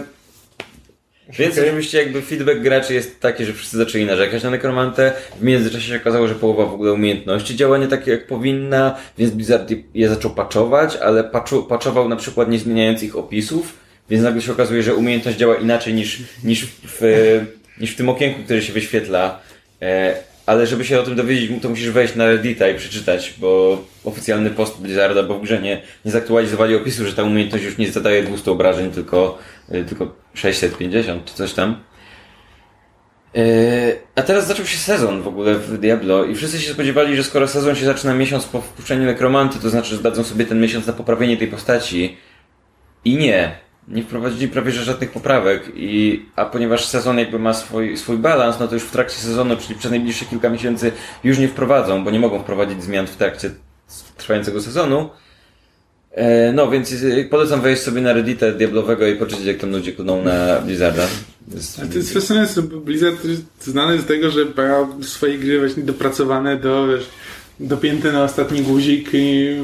więc oczywiście jakby feedback graczy jest taki, że wszyscy zaczęli narzekać na nekromantę. W międzyczasie się okazało, że połowa w ogóle umiejętności działa nie tak jak powinna, więc Blizzard je- zaczął patchować, ale patchował na przykład nie zmieniając ich opisów, więc nagle się okazuje, że umiejętność działa inaczej niż, niż, w, niż w tym okienku, które się wyświetla. E, ale żeby się o tym dowiedzieć, to musisz wejść na Reddita i przeczytać, bo oficjalny post Blizzarda, bo w grze nie, nie zaktualizowali opisu, że ta umiejętność już nie zadaje 200 obrażeń, tylko, y, tylko 650 czy coś tam. A teraz zaczął się sezon w ogóle w Diablo i wszyscy się spodziewali, że skoro sezon się zaczyna miesiąc po wpuszczeniu nekromanty, to znaczy, że dadzą sobie ten miesiąc na poprawienie tej postaci. I nie. Nie wprowadzili prawie że żadnych poprawek. I, a ponieważ sezon jakby ma swój, swój balans, no to już w trakcie sezonu, czyli przez najbliższe kilka miesięcy już nie wprowadzą, bo nie mogą wprowadzić zmian w trakcie trwającego sezonu. E, No, więc e, polecam wejść sobie na Reddita Diablowego i poczytać, jak tam ludzie klną na Blizzarda. A to jest fascynujące, bo Blizzard jest znany z tego, że ma swoje gry właśnie dopracowane do, wiesz, dopięte na ostatni guzik i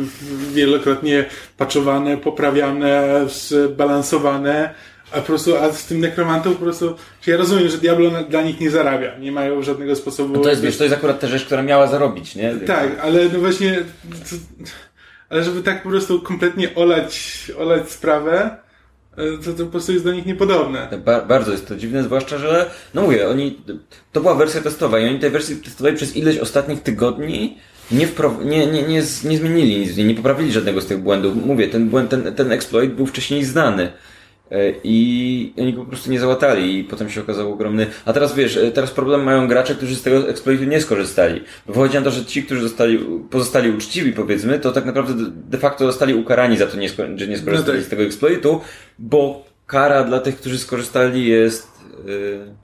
wielokrotnie patchowane, poprawiane, zbalansowane, a po prostu, a z tym nekromantą po prostu, czy ja rozumiem, że Diablo dla nich nie zarabia, nie mają żadnego sposobu... No to jest, wiesz, to jest akurat ta rzecz, która miała zarobić, nie? Tak, ale no właśnie, to, ale żeby tak po prostu kompletnie olać, olać sprawę, e, to, to po prostu jest do nich niepodobne. Ba bardzo jest to dziwne, zwłaszcza, że, no mówię, oni, to była wersja testowa i oni tej wersji testowej przez ileś ostatnich tygodni nie, nie, nie, nie, nie zmienili nic, nie poprawili żadnego z tych błędów. Mówię, ten błęd, ten, ten exploit był wcześniej znany. E, I oni go po prostu nie załatali i potem się okazał ogromny. A teraz wiesz, e, teraz problem mają gracze, którzy z tego exploitu nie skorzystali. Wychodzi na to, że ci, którzy zostali, pozostali uczciwi, powiedzmy, to tak naprawdę de- facto zostali ukarani za to, nie że nie skorzystali No tak. z tego exploitu, bo kara dla tych, którzy skorzystali jest, yy,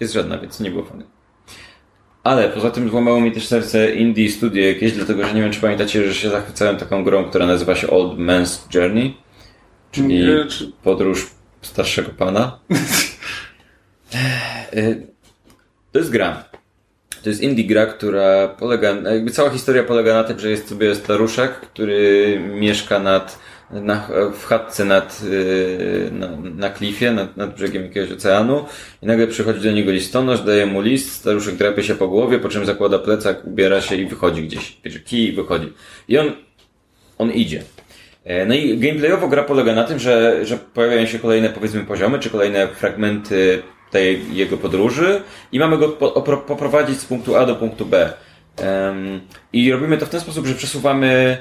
jest żadna, więc nie było fajne. Ale poza tym złamało mi też serce indie studio jakieś, dlatego że nie wiem, czy pamiętacie, że się zachwycałem taką grą, która nazywa się Old Man's Journey, czyli czy- podróż starszego pana. Y, to jest gra. To jest indie gra, która polega, jakby cała historia polega na tym, że jest sobie staruszek, który mieszka nad, na, w chatce nad, y, na, na klifie, nad, nad brzegiem jakiegoś oceanu i nagle przychodzi do niego listonosz, daje mu list, staruszek drapie się po głowie, po czym zakłada plecak, ubiera się i wychodzi gdzieś. Bierze kij i wychodzi. I on, on idzie. E, No i gameplayowo gra polega na tym, że, że pojawiają się kolejne powiedzmy poziomy, czy kolejne fragmenty tej jego podróży i mamy go po, opro- poprowadzić z punktu A do punktu B. Em, I robimy to w ten sposób, że przesuwamy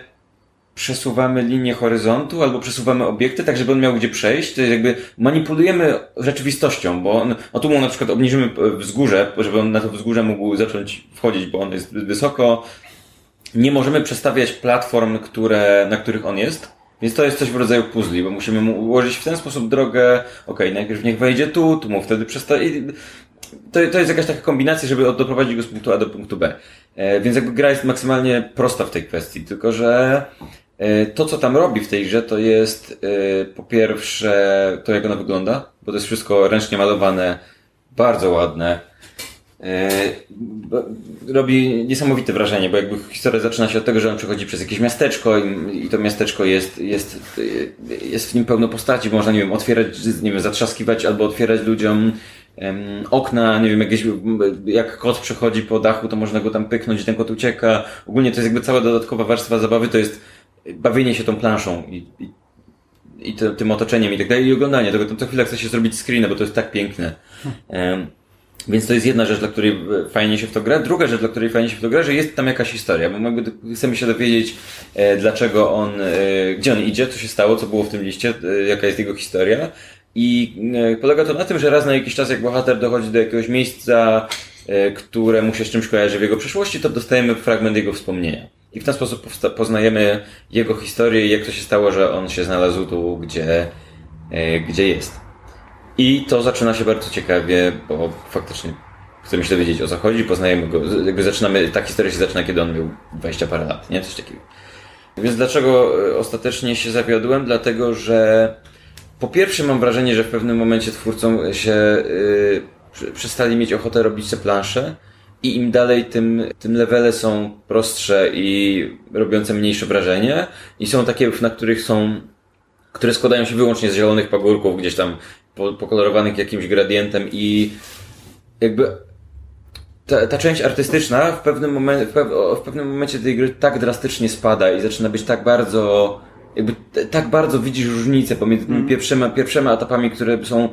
przesuwamy linię horyzontu albo przesuwamy obiekty, tak żeby on miał gdzie przejść. To jakby manipulujemy rzeczywistością, bo on, o tu mu na przykład obniżymy e, wzgórze, żeby on na to wzgórze mógł zacząć wchodzić, bo on jest wysoko. Nie możemy przestawiać platform, które, na których on jest. Więc to jest coś w rodzaju puzli, bo musimy mu ułożyć w ten sposób drogę. Okej, najpierw niech wejdzie tu, tu mu wtedy przestawi. To, to jest jakaś taka kombinacja, żeby doprowadzić go z punktu A do punktu B. E, więc jakby gra jest maksymalnie prosta w tej kwestii, tylko że e, to, co tam robi w tej grze, to jest e, po pierwsze to, jak ona wygląda, bo to jest wszystko ręcznie malowane, bardzo ładne. E, robi niesamowite wrażenie, bo jakby historia zaczyna się od tego, że on przechodzi przez jakieś miasteczko i, i to miasteczko jest, jest, jest w nim pełno postaci, można, nie wiem, otwierać, nie wiem, zatrzaskiwać albo otwierać ludziom okna, nie wiem, jakieś, jak kot przechodzi po dachu, to można go tam pyknąć i ten kot ucieka. Ogólnie to jest jakby cała dodatkowa warstwa zabawy, to jest bawienie się tą planszą i, i, i tym otoczeniem i tak dalej i oglądanie tego. To co chwilę chce się zrobić screena, bo to jest tak piękne. Em, więc to jest jedna rzecz, dla której e, fajnie się w to gra. Druga rzecz, dla której fajnie się w to gra, że jest tam jakaś historia, bo jakby chcemy się dowiedzieć, e, dlaczego on, e, gdzie on idzie, co się stało, co było w tym liście, jaka jest jego historia. I e, polega to na tym, że raz na jakiś czas, jak bohater dochodzi do jakiegoś miejsca, e, które mu się z czymś kojarzy w jego przeszłości, to dostajemy fragment jego wspomnienia. I w ten sposób poznajemy jego historię i jak to się stało, że on się znalazł tu, gdzie, e, gdzie jest. I to zaczyna się bardzo ciekawie, bo faktycznie chcemy się dowiedzieć o co chodzi, poznajemy go, jakby zaczynamy, ta historia się zaczyna, kiedy on miał 20 parę lat, nie? Coś takiego. Więc dlaczego ostatecznie się zawiodłem? Dlatego, że po pierwsze mam wrażenie, że w pewnym momencie twórcom się yy, przestali mieć ochotę robić te plansze i im dalej, tym, tym levele są prostsze i robiące mniejsze wrażenie i są takie, na których są które składają się wyłącznie z zielonych pagórków, gdzieś tam po- pokolorowanych jakimś gradientem i jakby ta, ta część artystyczna w pewnym, momencie, w, w pewnym momencie tej gry tak drastycznie spada i zaczyna być tak bardzo jakby tak bardzo widzisz różnicę pomiędzy tymi pierwszymi, pierwszymi etapami, które są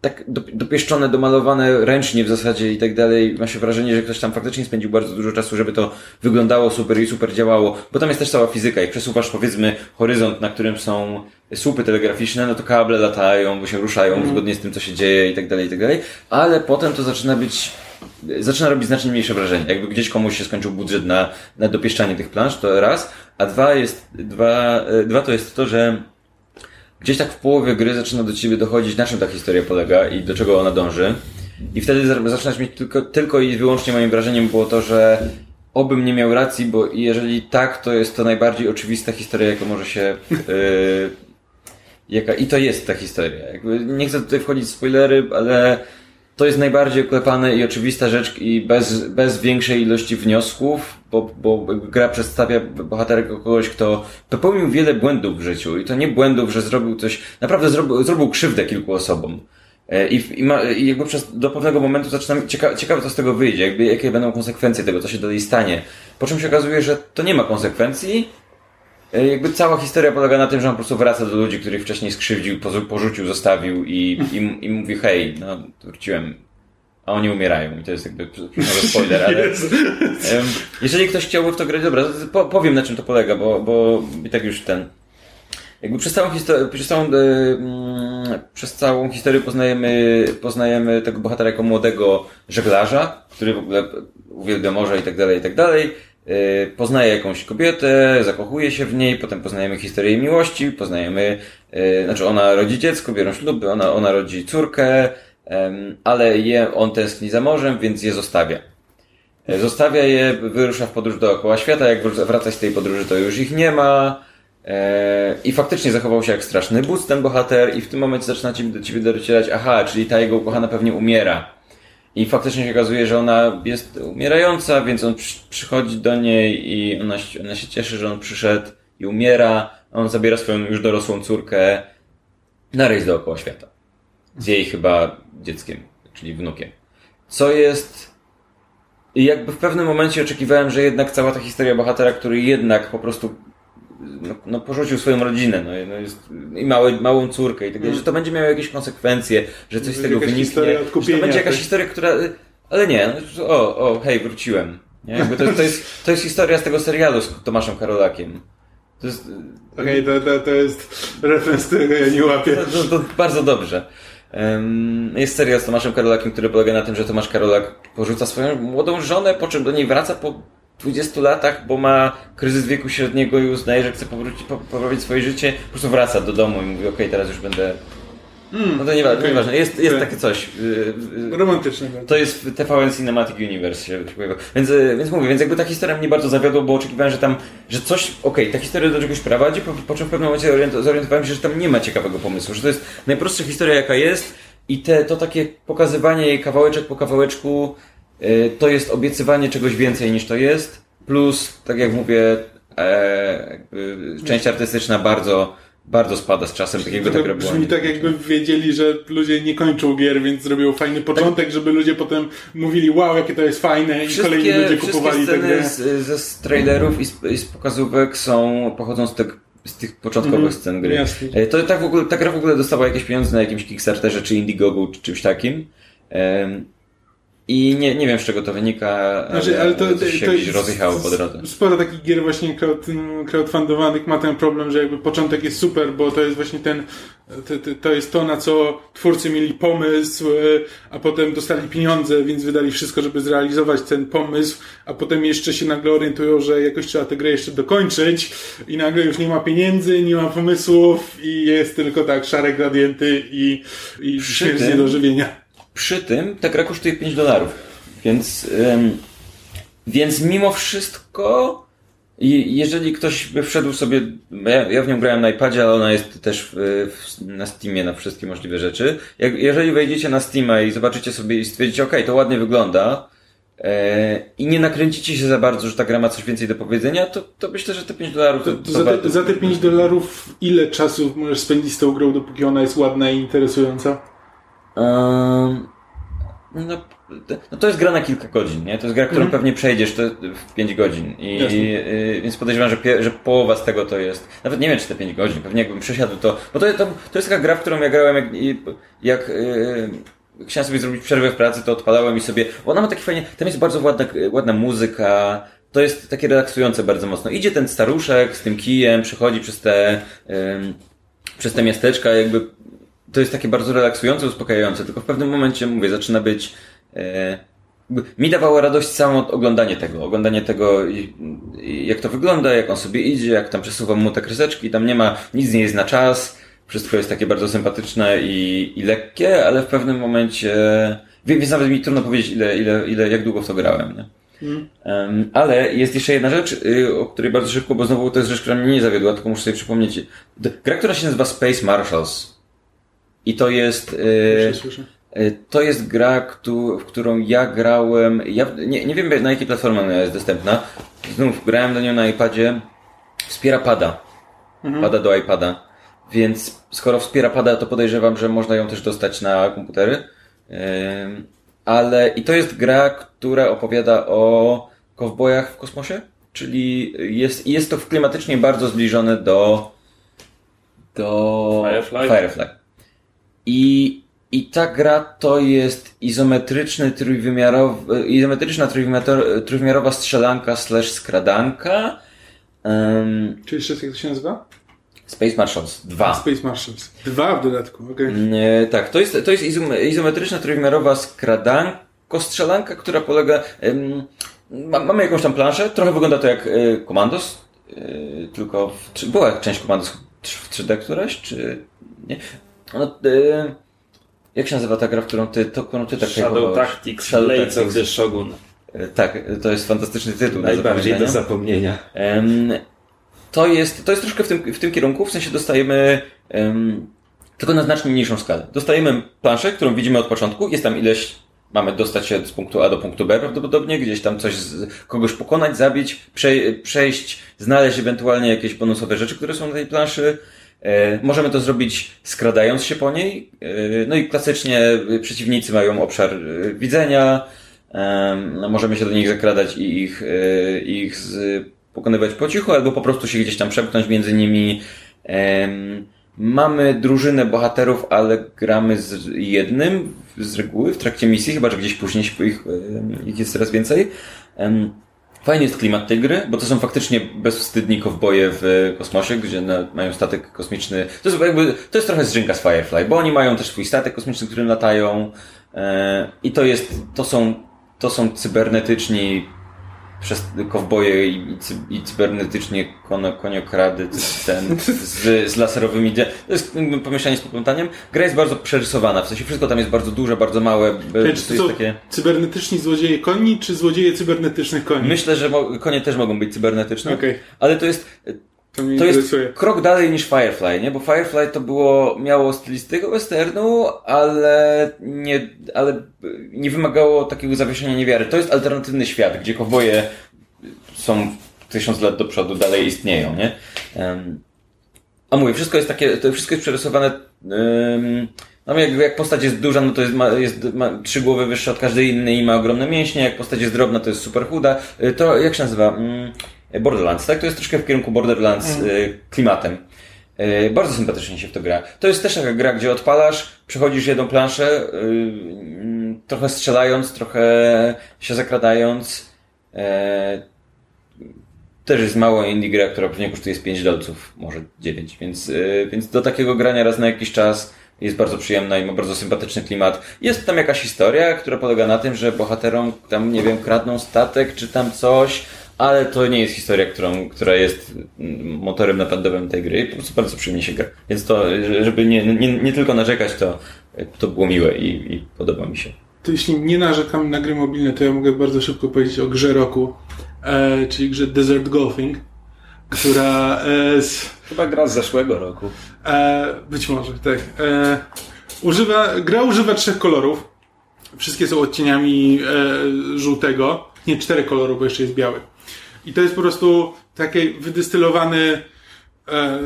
tak do- dopieszczone, domalowane ręcznie w zasadzie i tak dalej. Ma się wrażenie, że ktoś tam faktycznie spędził bardzo dużo czasu, żeby to wyglądało super i super działało. Bo tam jest też cała fizyka. Jak przesuwasz powiedzmy horyzont, na którym są słupy telegraficzne, no to kable latają, bo się ruszają zgodnie z tym, co się dzieje i tak dalej, i tak dalej. Ale potem to zaczyna być zaczyna robić znacznie mniejsze wrażenie. Jakby gdzieś komuś się skończył budżet na, na dopieszczanie tych plansz, to raz. A dwa jest, dwa, e, dwa to jest to, że gdzieś tak w połowie gry zaczyna do ciebie dochodzić, na czym ta historia polega i do czego ona dąży. I wtedy za- zaczynasz mieć tylko, tylko i wyłącznie moim wrażeniem było to, że obym nie miał racji, bo jeżeli tak, to jest to najbardziej oczywista historia, jaka może się. Yy, jaka, I to jest ta historia. Jakby nie chcę tutaj wchodzić w spoilery, ale to jest najbardziej oklepane i oczywista rzecz i bez, bez większej ilości wniosków, bo, bo gra przedstawia bohaterkę jako kogoś, kto popełnił wiele błędów w życiu i to nie błędów, że zrobił coś, naprawdę zrobił, zrobił krzywdę kilku osobom. E, I, i, ma, I jakby przez, do pewnego momentu zaczynam, cieka, ciekawe co z tego wyjdzie, jakby jakie będą konsekwencje tego, co się dalej stanie. Po czym się okazuje, że to nie ma konsekwencji, jakby cała historia polega na tym, że on po prostu wraca do ludzi, których wcześniej skrzywdził, porzucił, zostawił i, i, i mówi hej, no wróciłem. A oni umierają i to jest jakby może spoiler, ale em, jeżeli ktoś chciałby w to grać, dobra, po, powiem na czym to polega, bo, bo i tak już ten jakby przez całą historię, przez całą, e, mm, przez całą historię poznajemy, poznajemy tego bohatera jako młodego żeglarza, który w ogóle uwielbia morze i tak dalej, i tak dalej. E, Poznaje jakąś kobietę, zakochuje się w niej, potem poznajemy historię miłości, poznajemy, e, znaczy ona rodzi dziecko, biorą śluby, ona, ona rodzi córkę, ale je, on tęskni za morzem, więc je zostawia. E, Zostawia je, wyrusza w podróż dookoła świata. Jak wr- wraca z tej podróży, to już ich nie ma. E, I faktycznie zachował się jak straszny bus ten bohater i w tym momencie zaczyna ci- do ciebie docierać, aha, czyli ta jego ukochana pewnie umiera. I faktycznie się okazuje, że ona jest umierająca, więc on przy, przychodzi do niej i ona, ona się cieszy, że on przyszedł i umiera. A on zabiera swoją już dorosłą córkę na rejs dookoła świata. Z jej chyba dzieckiem, czyli wnukiem. Co jest... I jakby w pewnym momencie oczekiwałem, że jednak cała ta historia bohatera, który jednak po prostu no, no porzucił swoją rodzinę, no, no jest, i małe, małą córkę i tak dalej, że to będzie miało jakieś konsekwencje, że coś z tego wyniknie, że to będzie jakaś tak? historia, która... Ale nie, no, o, o, hej, wróciłem. Nie? Jakby to, to, jest, to jest historia z tego serialu z Tomaszem Karolakiem. To jest... Okej, to, to, to jest referenc, którego ja nie łapię. To, to, to bardzo dobrze. Jest serial z Tomaszem Karolakiem, który polega na tym, że Tomasz Karolak porzuca swoją młodą żonę, po czym do niej wraca po 20 latach, bo ma kryzys wieku średniego i uznaje, że chce powrócić, po- poprawić swoje życie. Po prostu wraca do domu i mówi, okej, teraz już będę... No to nieważne, okej. nieważne. Jest, jest Okej. takie coś. Y, y, Romantyczne. tak. to jest TVN Cinematic Universe się. Więc, więc mówię, więc jakby ta historia mnie bardzo zawiodła, bo oczekiwałem, że tam, że coś, okej, ta historia do czegoś prowadzi, po, po czym w pewnym momencie oriento- zorientowałem się, że tam nie ma ciekawego pomysłu, że to jest najprostsza historia jaka jest i te, to takie pokazywanie jej kawałeczek po kawałeczku, to jest obiecywanie czegoś więcej niż to jest, plus, tak jak mówię, e, część artystyczna bardzo, bardzo spada z czasem, tak jakby ta To gra była. brzmi tak, jakby wiedzieli, że ludzie nie kończą gier, więc zrobią fajny początek, żeby ludzie potem mówili, wow, jakie to jest fajne i kolejni ludzie kupowali wszystkie grę. sceny z, ze z trailerów i z, i z pokazówek są, pochodzą z, tych z tych początkowych Mhm, scen gry. jasne. E, To tak w ogóle, ta gra w ogóle dostała jakieś pieniądze na jakimś Kickstarterze, czy Indiegogo, czy czymś takim. I nie, nie wiem, z czego to wynika, Znaczy, ale to, coś się to gdzieś rozjechało po drodze. Sporo takich gier właśnie crowd, crowdfundowanych ma ten problem, że jakby początek jest super, bo to jest właśnie ten, to, to- to jest to, na co twórcy mieli pomysł, e, a potem dostali pieniądze, więc wydali wszystko, żeby zrealizować ten pomysł, a potem jeszcze się nagle orientują, że jakoś trzeba tę grę jeszcze dokończyć i nagle już nie ma pieniędzy, nie ma pomysłów i jest tylko tak szare gradienty i, i śmierć nie do żywienia. Przy tym ta gra kosztuje 5 dolarów. Więc, ym, więc mimo wszystko, jeżeli ktoś by wszedł sobie, ja, ja w nią grałem na iPadzie, ale ona jest też w, w, na Steamie na wszystkie możliwe rzeczy. Jak, jeżeli wejdziecie na Steama i zobaczycie sobie i stwierdzicie, ok, to ładnie wygląda, e, i nie nakręcicie się za bardzo, że ta gra ma coś więcej do powiedzenia, to, to myślę, że te 5 dolarów To, to, to za, te, za te 5 dolarów ile czasu możesz spędzić z tą grą, dopóki ona jest ładna i interesująca? Ehm, no, to- no to jest gra na kilka godzin, nie? To jest gra, którą pewnie przejdziesz w 5 godzin. I, Jasne. y, więc podejrzewam, że, pie, że połowa z tego to jest. Nawet nie wiem, czy te 5 godzin, pewnie jakbym przesiadł to. Bo to, to, to jest taka gra, w którą ja grałem, jak, i- jak y, chciałem sobie zrobić przerwę w pracy, to odpalałem i sobie. Bo ona ma takie fajnie. Tam jest bardzo ładna, ładna muzyka. To jest takie relaksujące bardzo mocno. Idzie ten staruszek z tym kijem, przechodzi przez te. przez te miasteczka, jakby to jest takie bardzo relaksujące, uspokajające, tylko w pewnym momencie, mówię, zaczyna być... E, mi dawało radość samo oglądanie tego, oglądanie tego, jak to wygląda, jak on sobie idzie, jak tam przesuwam mu te kreseczki, tam nie ma, nic nie jest na czas, wszystko jest takie bardzo sympatyczne i, i lekkie, ale w pewnym momencie, więc nawet mi trudno powiedzieć, ile, ile, ile, jak długo w to grałem, nie? Em, ale jest jeszcze jedna rzecz, y, o której bardzo szybko, bo znowu to jest rzecz, która mnie nie zawiodła, tylko muszę sobie przypomnieć. Gra, która się nazywa Space Marshals. I to jest. y, Słyszę, słyszę. y, to jest gra, któ- w którą ja grałem. Ja nie, nie wiem na jakiej platformie ona jest dostępna. Znów grałem do nią na iPadzie. Wspiera pada. Pada do iPada. Więc skoro wspiera pada, to podejrzewam, że można ją też dostać na komputery. Ale i to jest gra, która opowiada o kowbojach w kosmosie. Czyli jest, jest to klimatycznie bardzo zbliżone do do Firefly? Firefly. I, I ta gra to jest izometryczny, trójwymiarowy, izometryczna trójwymiarowa strzelanka slash skradanka. Um, Czy jeszcze jak to się nazywa? Space Marshals 2. Space Marshals. Dwa w dodatku, okej. Nie, tak, to jest, to jest izom, izometryczna trójwymiarowa skradanko strzelanka, która polega... em, ma, mamy jakąś tam planszę, trochę wygląda to jak e, Commandos, e, tylko w, była część Commandos w 3D któraś, czy nie? No, e, jak się nazywa ta gra, w którą ty, to, którą ty tak Shadow? Tactics, Shadow Blades of Tactics. the Shogun. E, Tak, to jest fantastyczny tytuł. Najbardziej do zapomnienia. Em, to jest, to jest troszkę w tym, w tym kierunku, w sensie dostajemy em, tylko na znacznie mniejszą skalę. Dostajemy planszę, którą widzimy od początku, jest tam ileś, mamy dostać się z punktu A do punktu B prawdopodobnie, gdzieś tam coś, z, kogoś pokonać, zabić, prze, przejść, znaleźć ewentualnie jakieś bonusowe rzeczy, które są na tej planszy. E, możemy to zrobić skradając się po niej, e, no i klasycznie e, przeciwnicy mają obszar widzenia, no, możemy się do nich zakradać i ich, ich pokonywać po cichu, albo po prostu się gdzieś tam przepchnąć między nimi. Mamy drużynę bohaterów, ale gramy z jednym z reguły w trakcie misji, chyba że gdzieś później ich, ich jest coraz więcej. Fajny jest klimat tej gry, bo to są faktycznie bezwstydni kowboje w kosmosie, gdzie na, mają statek kosmiczny. To jest jakby, to jest trochę z Firefly, bo oni mają też swój statek kosmiczny, którym latają. E, I to jest, to są, to są cybernetyczni przez kowboje i, i, cy, i cybernetyczni kono, koniokrady ten, z, z laserowymi. To jest pomieszanie z poplątaniem. Gra jest bardzo przerysowana, w sensie wszystko tam jest bardzo duże, bardzo małe. Czy To jest takie... cybernetyczni złodzieje koni, czy złodzieje cybernetycznych koni? Myślę, że konie też mogą być cybernetyczne. Okej. Ale to jest, To mnie to jest krok dalej niż Firefly, nie? Bo Firefly to było, miało stylistykę westernu, ale nie, ale nie wymagało takiego zawieszenia niewiary. To jest alternatywny świat, gdzie kowboje są tysiąc lat do przodu, dalej istnieją, nie? A mówię, wszystko jest takie, to wszystko jest przerysowane, ym, no jak, jak postać jest duża, no to jest, ma, jest ma trzy głowy wyższe od każdej innej i ma ogromne mięśnie, jak postać jest drobna, to jest super chuda. Y, To, jak się nazywa? Ym, Borderlands, tak? To jest troszkę w kierunku Borderlands y, klimatem. Y, Bardzo sympatycznie się w to gra. To jest też taka gra, gdzie odpalasz, przechodzisz jedną planszę, mm, trochę strzelając, trochę się zakradając. E, też jest mało indie gra, która pewnie kosztuje z 5 dolców, może 9, więc, więc do takiego grania raz na jakiś czas jest bardzo przyjemna i ma bardzo sympatyczny klimat. Jest tam jakaś historia, która polega na tym, że bohaterom tam, nie wiem, kradną statek czy tam coś, ale to nie jest historia, którą, która jest mm, motorem napędowym tej gry. Po prostu bardzo przyjemnie się gra. Więc to, żeby nie, nie, nie tylko narzekać, to, to było miłe i, i podoba mi się. To jeśli nie narzekam na gry mobilne, to ja mogę bardzo szybko powiedzieć o grze roku, e, czyli grze Desert Golfing, która e, z, Chyba gra z zeszłego roku. e, być może, tak. E, używa, gra używa trzech kolorów. Wszystkie są odcieniami e, żółtego. Nie, cztery kolory, bo jeszcze jest biały. I to jest po prostu taki wydystylowany e,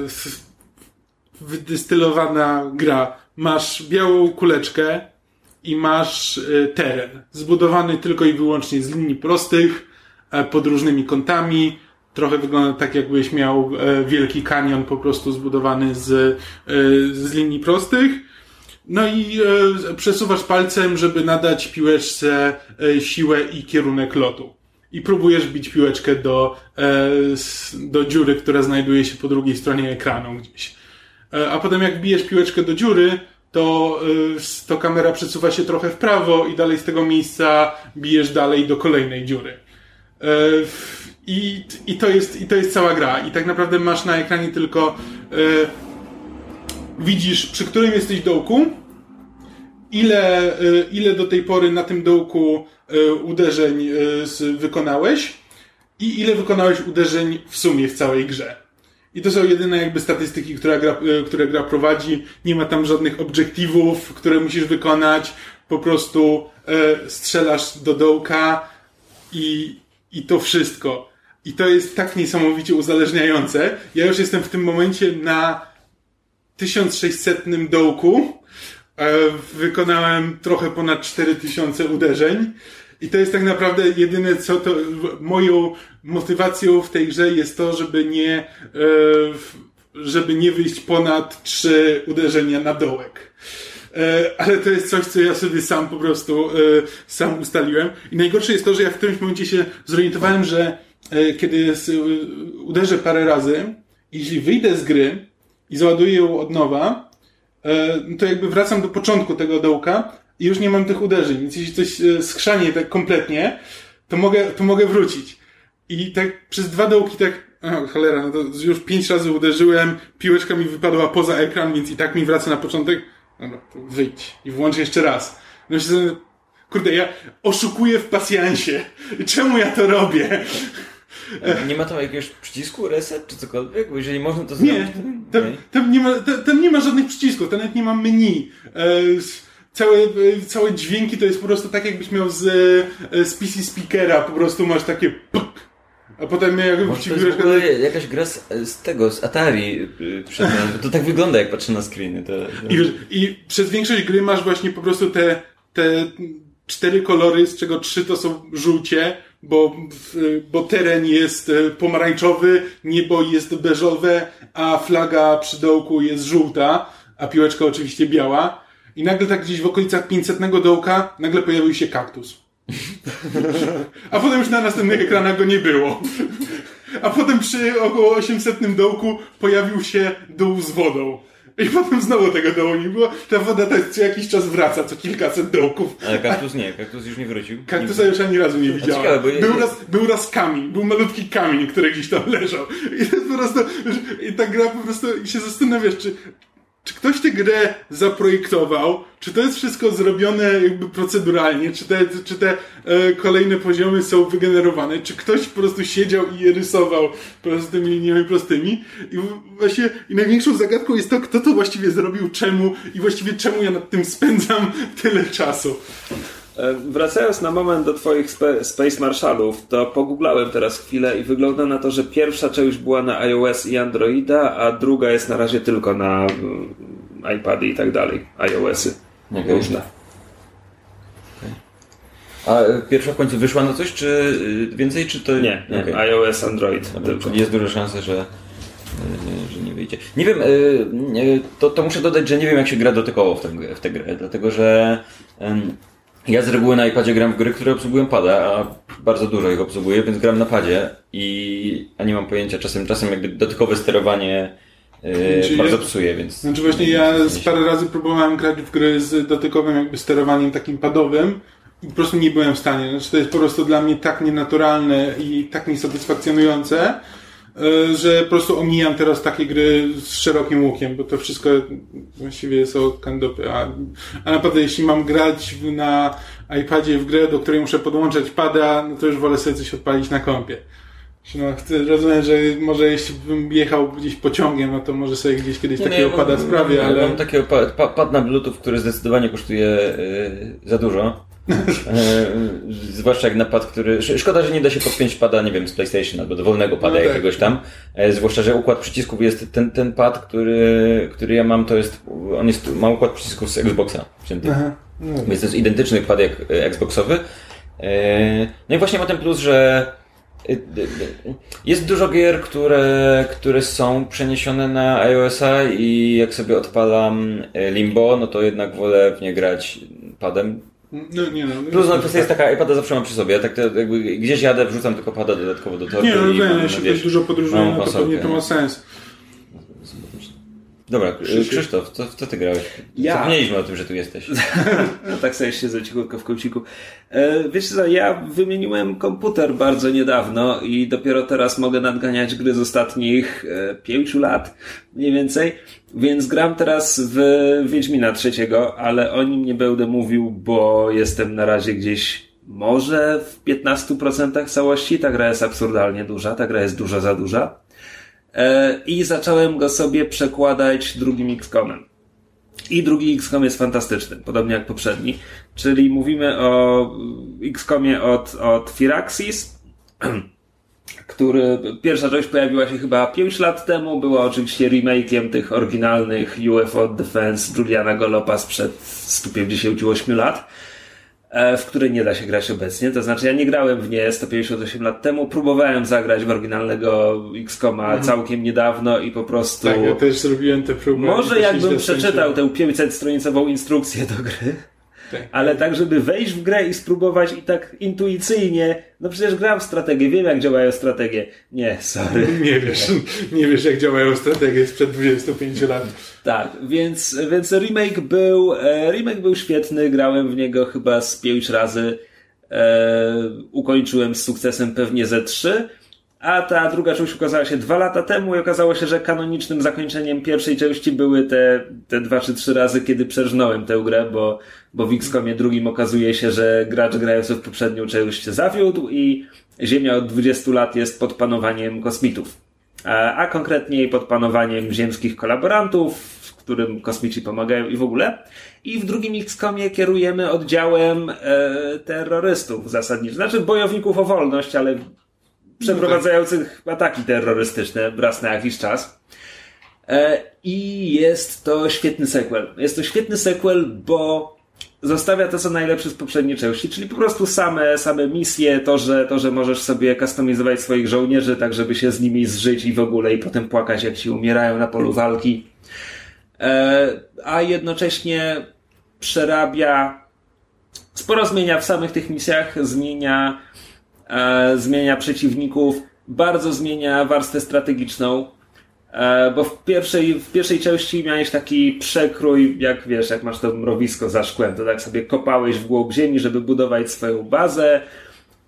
wydystylowana gra. Masz białą kuleczkę i masz e, teren zbudowany tylko i wyłącznie z linii prostych, e, pod różnymi kątami. Trochę wygląda tak, jakbyś miał e, wielki kanion po prostu zbudowany z, z linii prostych. No i przesuwasz palcem, żeby nadać piłeczce siłę i kierunek lotu. I próbujesz bić piłeczkę do, e, do dziury, która znajduje się po drugiej stronie ekranu gdzieś. E, a potem jak bijesz piłeczkę do dziury, to, e, to kamera przesuwa się trochę w prawo i dalej z tego miejsca bijesz dalej do kolejnej dziury. I, i, to jest, I to jest cała gra. I tak naprawdę masz na ekranie tylko widzisz, przy którym jesteś dołku, ile, ile do tej pory na tym dołku uderzeń y, z- wykonałeś i ile wykonałeś uderzeń w sumie w całej grze. I to są jedyne jakby statystyki, które gra, y, które gra prowadzi. Nie ma tam żadnych obiektywów, które musisz wykonać. Po prostu strzelasz do dołka i, i to wszystko. I to jest tak niesamowicie uzależniające. Ja już jestem w tym momencie na 1600 dołku. E, Wykonałem trochę ponad 4000 uderzeń. I to jest tak naprawdę jedyne, co to moją motywacją w tej grze jest to, żeby nie, e, żeby nie wyjść ponad 3 uderzenia na dołek. E, Ale to jest coś, co ja sobie sam po prostu sam ustaliłem. I najgorsze jest to, że ja w którymś momencie się zorientowałem, że kiedy uderzę parę razy, jeśli wyjdę z gry i załaduję ją od nowa, to jakby wracam do początku tego dołka i już nie mam tych uderzeń. Więc jeśli coś e, skrzanie tak kompletnie, to mogę, to mogę wrócić. I tak przez dwa dołki tak, o, cholera, no to już pięć razy uderzyłem, piłeczka mi wypadła poza ekran, więc i tak mi wraca na początek. Dobra, to wyjdź i włącz jeszcze raz. No się, Kurde, ja oszukuję w pasjansie. Czemu ja to robię? Nie ma tam jakiegoś przycisku reset czy cokolwiek? Bo jeżeli można to zrobić... Nie, tam, tam, nie, ma, tam, tam nie ma żadnych przycisków, tam nawet nie ma menu. E, całe, e, całe dźwięki to jest po prostu tak, jakbyś miał z, e, z PC speakera, po prostu masz takie puk, a potem jak Może to jest w ogóle jakaś gra z, z tego, z Atari. przed- To tak wygląda, jak patrzę na screeny. To, to... I, wiesz, I przez większość gry masz właśnie po prostu te, te cztery kolory, z czego trzy to są żółcie, bo, bo teren jest e, pomarańczowy, niebo jest beżowe, a flaga przy dołku jest żółta, a piłeczka oczywiście biała. I nagle tak gdzieś w okolicach 500 dołka nagle pojawił się kaktus. A potem już na następnych ekranach go nie było. A potem przy około 800 dołku pojawił się dół z wodą. I potem znowu tego dołu nie było. Ta woda tak co jakiś czas wraca, co kilkaset dołków. Ale kaktus nie, kaktus już nie wrócił. Kaktusa już ani razu nie widziałem. ciekawe, bo był, raz, był raz kamień, był malutki kamień, który gdzieś tam leżał. I po prostu, i ta gra po prostu, i się zastanawiasz, czy, czy ktoś tę grę zaprojektował, czy to jest wszystko zrobione jakby proceduralnie, czy te, czy te e, kolejne poziomy są wygenerowane, czy ktoś po prostu siedział i je rysował po prostu tymi liniami prostymi. I właśnie, i największą zagadką jest to, kto to właściwie zrobił, czemu i właściwie czemu ja nad tym spędzam tyle czasu. E, Wracając na moment do Twoich Space Marshallów, to pogooglałem teraz chwilę i wygląda na to, że pierwsza część była na iOS i Androida, a druga jest na razie tylko na mm, iPady i tak dalej. iOSy. Okej. Różne. A pierwsza w końcu wyszła na coś, czy y, więcej, czy to... Nie, nie. Okej. iOS, Android. Dobra, tylko. jest duża szansa, że, y, że nie wyjdzie. Nie wiem, y, to, to muszę dodać, że nie wiem jak się gra dotykowo w tę, w tę grę, dlatego że ja z reguły na iPadzie gram w gry, które obsługują pada, a bardzo dużo ich obsługuję, więc gram na padzie i a nie mam pojęcia, czasem, czasem jakby dotykowe sterowanie y, Czyli- bardzo psuje, więc... Znaczy właśnie ja z parę razy próbowałem grać w gry z dotykowym jakby sterowaniem takim padowym i po prostu nie byłem w stanie. Znaczy to jest po prostu dla mnie tak nienaturalne i tak niesatysfakcjonujące, że po prostu omijam teraz takie gry z szerokim łukiem, bo to wszystko właściwie są kandopy. A, a naprawdę jeśli mam grać na iPadzie w grę, do której muszę podłączać pada, no to już wolę sobie coś odpalić na kompie. No, rozumiem, że może jeśli bym jechał gdzieś pociągiem, no to może sobie gdzieś kiedyś takiego ja pada mam- sprawię, ja ale... Mam takiego pa, pa, pad na Bluetooth, który zdecydowanie kosztuje y, za dużo. Y, zwłaszcza jak na pad, który. sz- Szkoda, że nie da się podpiąć pada, nie wiem, z PlayStation albo dowolnego pada No tak. jakiegoś tam. E, zwłaszcza, że układ przycisków jest. Ten, ten pad, który, który ja mam, to jest. On jest. Ma układ przycisków z Xboxa. wzięty. Aha. No. Więc to jest identyczny pad jak e, Xboxowy. E, No i właśnie ma ten plus, że e, e, jest dużo gier, które, które są przeniesione na iOS-a i jak sobie odpalam e, Limbo, no to jednak wolę w nie grać padem. No nie no. Plus no, kwestia jest taka, iPada zawsze mam przy sobie, tak to jakby gdzieś jadę, wrzucam tylko pada dodatkowo do torby Nie, no jeśli wiesz, ktoś dużo podróżuje, mam no to pewnie to ma nie? sens. Dobra, Krzysiek. Krzysztof, co, co ty grałeś? Ja. Zapomnieliśmy o tym, że tu jesteś. No tak sobie siedzę cichutko w kąciku. E, wiecie co, ja wymieniłem komputer bardzo niedawno i dopiero teraz mogę nadganiać gry z ostatnich e, pięciu lat, mniej więcej. Więc gram teraz w Wiedźmina trzeciego, ale o nim nie będę mówił, bo jestem na razie gdzieś może w 15% całości. Ta gra jest absurdalnie duża, ta gra jest duża za duża. E, I zacząłem go sobie przekładać drugim XCOMem. I drugi XCOM jest fantastyczny, podobnie jak poprzedni. Czyli mówimy o XCOMie od, od Firaxis, który pierwsza część pojawiła się chyba 5 lat temu, była oczywiście remake'iem tych oryginalnych UFO Defense Juliana Golopa sprzed 158 lat, w której nie da się grać obecnie. To znaczy ja nie grałem w nie 158 lat temu, próbowałem zagrać w oryginalnego XCOMa całkiem niedawno i po prostu... Tak, ja też zrobiłem te próby. Może jakbym przeczytał tę 500-stronicową instrukcję do gry. Ale tak, żeby wejść w grę i spróbować i tak intuicyjnie, no przecież gram w strategię, wiem jak działają strategie. Nie, sorry. Nie wiesz, nie wiesz jak działają strategie sprzed 25 lat. Tak, więc, więc remake był, e, remake był świetny, grałem w niego chyba z pięć razy, e, ukończyłem z sukcesem pewnie ze trzy. A ta druga część ukazała się dwa lata temu i okazało się, że kanonicznym zakończeniem pierwszej części były te, te dwa czy trzy razy, kiedy przerżnąłem tę grę, bo, bo w XCOMie drugim okazuje się, że gracz grający w poprzednią część się zawiódł i Ziemia od 20 lat jest pod panowaniem kosmitów. A, a konkretniej pod panowaniem ziemskich kolaborantów, którym kosmici pomagają i w ogóle. I w drugim XCOMie kierujemy oddziałem e, terrorystów zasadniczo. Znaczy bojowników o wolność, ale przeprowadzających ataki terrorystyczne raz na jakiś czas. E, I jest to świetny sequel. Jest to świetny sequel, bo zostawia to, co najlepsze z poprzedniej części, czyli po prostu same, same misje, to że, to, że możesz sobie kustomizować swoich żołnierzy, tak żeby się z nimi zżyć i w ogóle i potem płakać, jak ci umierają na polu walki. E, a jednocześnie przerabia, sporo zmienia w samych tych misjach, zmienia zmienia przeciwników, bardzo zmienia warstwę strategiczną, e, bo w pierwszej, w pierwszej części miałeś taki przekrój, jak wiesz, jak masz to mrowisko za szkłem, to tak sobie kopałeś w głąb ziemi, żeby budować swoją bazę,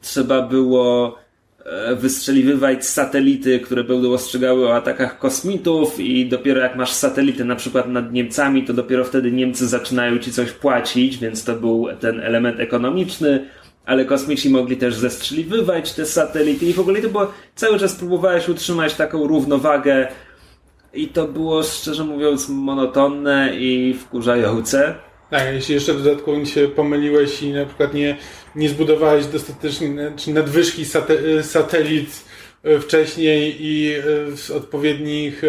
trzeba było e, wystrzeliwywać satelity, które będą ostrzegały o atakach kosmitów i dopiero jak masz satelity na przykład nad Niemcami, to dopiero wtedy Niemcy zaczynają ci coś płacić, więc to był ten element ekonomiczny ale kosmici mogli też zestrzeliwywać te satelity i w ogóle to było, cały czas próbowałeś utrzymać taką równowagę i to było, szczerze mówiąc, monotonne i wkurzające. Tak, jeśli jeszcze dodatkowo się pomyliłeś i na przykład nie, nie zbudowałeś dostatecznie, czy nadwyżki sate, satelit e, wcześniej i e, z odpowiednich e,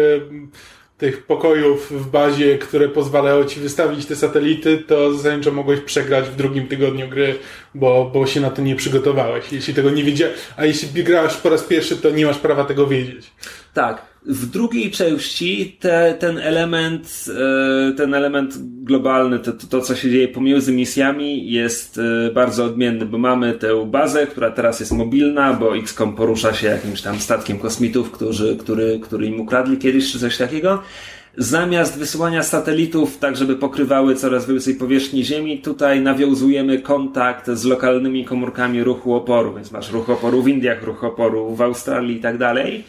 tych pokojów w bazie, które pozwalają ci wystawić te satelity, to zasadniczo mogłeś przegrać w drugim tygodniu gry, bo, bo się na to nie przygotowałeś. Jeśli tego nie wiedziałeś, a jeśli grałeś po raz pierwszy, to nie masz prawa tego wiedzieć. Tak. W drugiej części te, ten element, e, ten element globalny, to, to, co się dzieje pomiędzy misjami jest e, bardzo odmienny, bo mamy tę bazę, która teraz jest mobilna, bo XCOM porusza się jakimś tam statkiem kosmitów, którzy, który, który im ukradli kiedyś, czy coś takiego. Zamiast wysyłania satelitów, tak żeby pokrywały coraz więcej powierzchni Ziemi, tutaj nawiązujemy kontakt z lokalnymi komórkami ruchu oporu, więc masz ruch oporu w Indiach, ruch oporu w Australii i tak dalej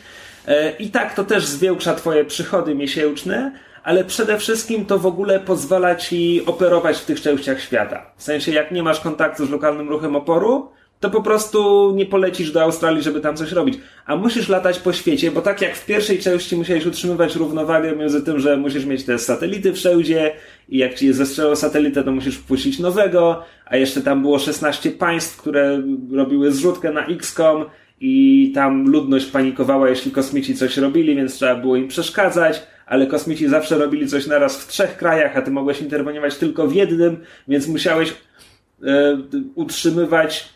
I tak to też zwiększa Twoje przychody miesięczne, ale przede wszystkim to w ogóle pozwala Ci operować w tych częściach świata. W sensie, jak nie masz kontaktu z lokalnym ruchem oporu, to po prostu nie polecisz do Australii, żeby tam coś robić. A musisz latać po świecie, bo tak jak w pierwszej części musiałeś utrzymywać równowagę między tym, że musisz mieć te satelity wszędzie i jak ci zestrzelą satelitę, to musisz wpuścić nowego, a jeszcze tam było 16 państw, które robiły zrzutkę na XCOM i tam ludność panikowała, jeśli kosmici coś robili, więc trzeba było im przeszkadzać, ale kosmici zawsze robili coś naraz w trzech krajach, a ty mogłeś interweniować tylko w jednym, więc musiałeś e, utrzymywać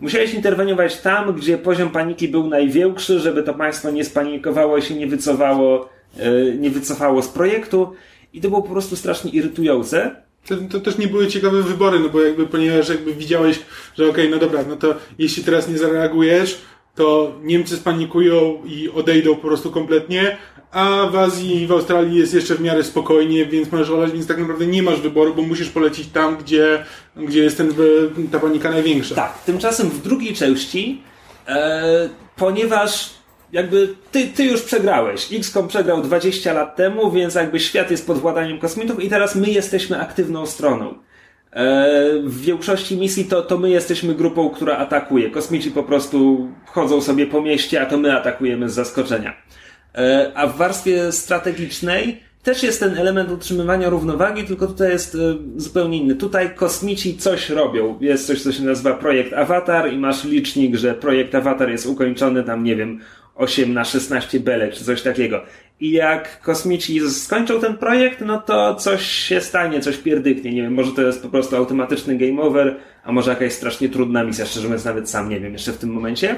Musiałeś interweniować tam, gdzie poziom paniki był największy, żeby to państwo nie spanikowało i się nie wycofało, e, nie wycofało z projektu. I to było po prostu strasznie irytujące. To, to, też nie były ciekawe wybory, no bo jakby, ponieważ jakby widziałeś, że okej, okay, no dobra, no to jeśli teraz nie zareagujesz, to Niemcy spanikują i odejdą po prostu kompletnie, a w Azji i w Australii jest jeszcze w miarę spokojnie, więc możesz olać, więc tak naprawdę nie masz wyboru, bo musisz polecić tam, gdzie, gdzie jest ten, ta panika największa. Tak, tymczasem w drugiej części, e, ponieważ jakby ty, ty już przegrałeś. XCOM przegrał 20 lat temu, więc jakby świat jest pod władaniem kosmitów i teraz my jesteśmy aktywną stroną. E, w większości misji to, to my jesteśmy grupą, która atakuje. Kosmici po prostu chodzą sobie po mieście, a to my atakujemy z zaskoczenia. E, a w warstwie strategicznej też jest ten element utrzymywania równowagi, tylko tutaj jest e, zupełnie inny. Tutaj kosmici coś robią. Jest coś, co się nazywa projekt Avatar i masz licznik, że projekt Avatar jest ukończony tam, nie wiem, 8 na 16 belek, czy coś takiego. I jak kosmici skończą ten projekt, no to coś się stanie, coś pierdyknie. Nie wiem, może to jest po prostu automatyczny game over, a może jakaś strasznie trudna misja, szczerze mówiąc nawet sam nie wiem jeszcze w tym momencie.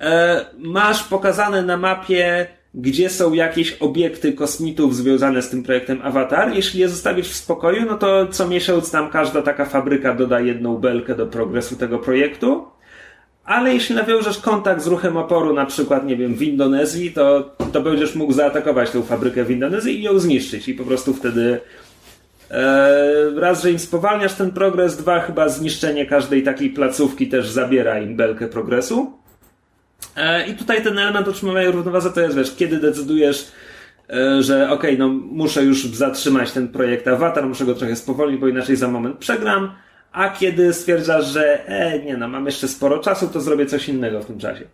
E, masz pokazane na mapie, gdzie są jakieś obiekty kosmitów związane z tym projektem Avatar. Jeśli je zostawisz w spokoju, no to co miesiąc tam każda taka fabryka doda jedną belkę do progresu tego projektu. Ale jeśli nawiążesz kontakt z ruchem oporu, na przykład, nie wiem, w Indonezji, to, to będziesz mógł zaatakować tę fabrykę w Indonezji i ją zniszczyć. I po prostu wtedy e, raz, że im spowalniasz ten progres, dwa, chyba zniszczenie każdej takiej placówki też zabiera im belkę progresu. E, I tutaj ten element utrzymywania równowadze to jest, wiesz, kiedy decydujesz, e, że okej, no muszę już zatrzymać ten projekt Avatar, muszę go trochę spowolnić, bo inaczej za moment przegram, a kiedy stwierdzasz, że e, nie no, mam jeszcze sporo czasu, to zrobię coś innego w tym czasie.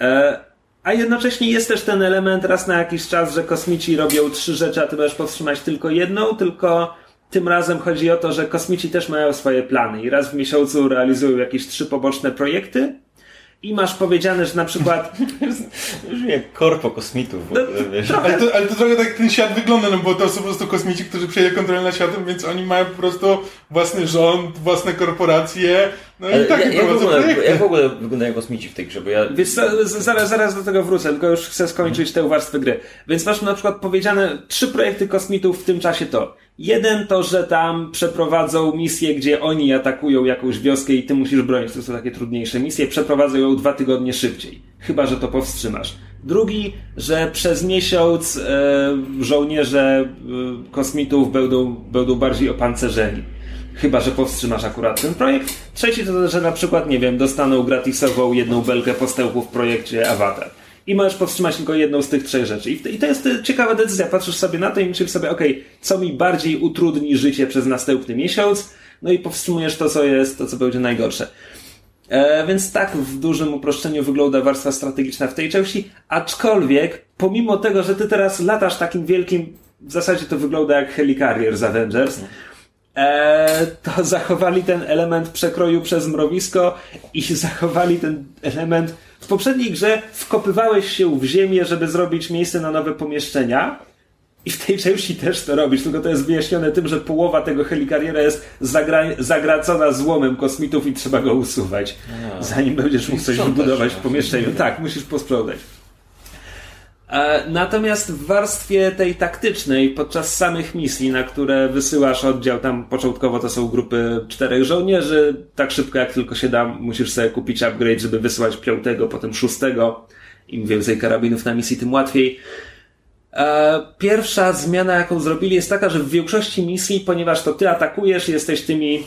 E, a jednocześnie jest też ten element raz na jakiś czas, że kosmici robią trzy rzeczy, a ty możesz powstrzymać tylko jedną, tylko tym razem chodzi o to, że kosmici też mają swoje plany i raz w miesiącu realizują jakieś trzy poboczne projekty i masz powiedziane, że na przykład Brzmi jak korpo kosmitów. wiesz. Ale to, ale to trochę tak ten świat wygląda, no bo to są po prostu kosmici, którzy przejęli kontrolę nad światem, więc oni mają po prostu własny rząd, własne korporacje, no i tak jak, jak, w ogóle, jak w ogóle wyglądają kosmici w tej grze? Bo ja... Wiesz zaraz, zaraz do tego wrócę, tylko już chcę skończyć tę warstwę gry. Więc masz na przykład powiedziane trzy projekty kosmitów w tym czasie to. Jeden to, że tam przeprowadzą misję, gdzie oni atakują jakąś wioskę i ty musisz bronić. To są takie trudniejsze misje. Przeprowadzą ją dwa tygodnie szybciej. Chyba, że to powstrzymasz. Drugi, że przez miesiąc e, żołnierze e, kosmitów będą, będą bardziej opancerzeni. Chyba, że powstrzymasz akurat ten projekt. Trzeci to, że na przykład, nie wiem, dostaną gratisową jedną belkę postępu w projekcie Avatar. I możesz powstrzymać tylko jedną z tych trzech rzeczy. I, to jest e, ciekawa decyzja. Patrzysz sobie na to i myślisz sobie, okej, co mi bardziej utrudni życie przez następny miesiąc, no i powstrzymujesz to, co jest, to, co będzie najgorsze. E, więc tak w dużym uproszczeniu wygląda warstwa strategiczna w tej części, aczkolwiek pomimo tego, że ty teraz latasz takim wielkim, w zasadzie to wygląda jak Helicarrier z Avengers, e, to zachowali ten element przekroju przez mrowisko i zachowali ten element w poprzedniej grze wkopywałeś się w ziemię, żeby zrobić miejsce na nowe pomieszczenia. I w tej części też to robisz, tylko to jest wyjaśnione tym, że połowa tego helikariera jest zagra zagracona złomem kosmitów i trzeba go usuwać, zanim będziesz mógł coś wybudować w no. pomieszczeniu. Tak, musisz posprzątać. E, Natomiast w warstwie tej taktycznej, podczas samych misji, na które wysyłasz oddział, tam początkowo to są grupy czterech żołnierzy, tak szybko jak tylko się da, musisz sobie kupić upgrade, żeby wysyłać piątego, potem szóstego. Im więcej karabinów na misji, tym łatwiej. E, Pierwsza zmiana, jaką zrobili, jest taka, że w większości misji, ponieważ to ty atakujesz, jesteś tymi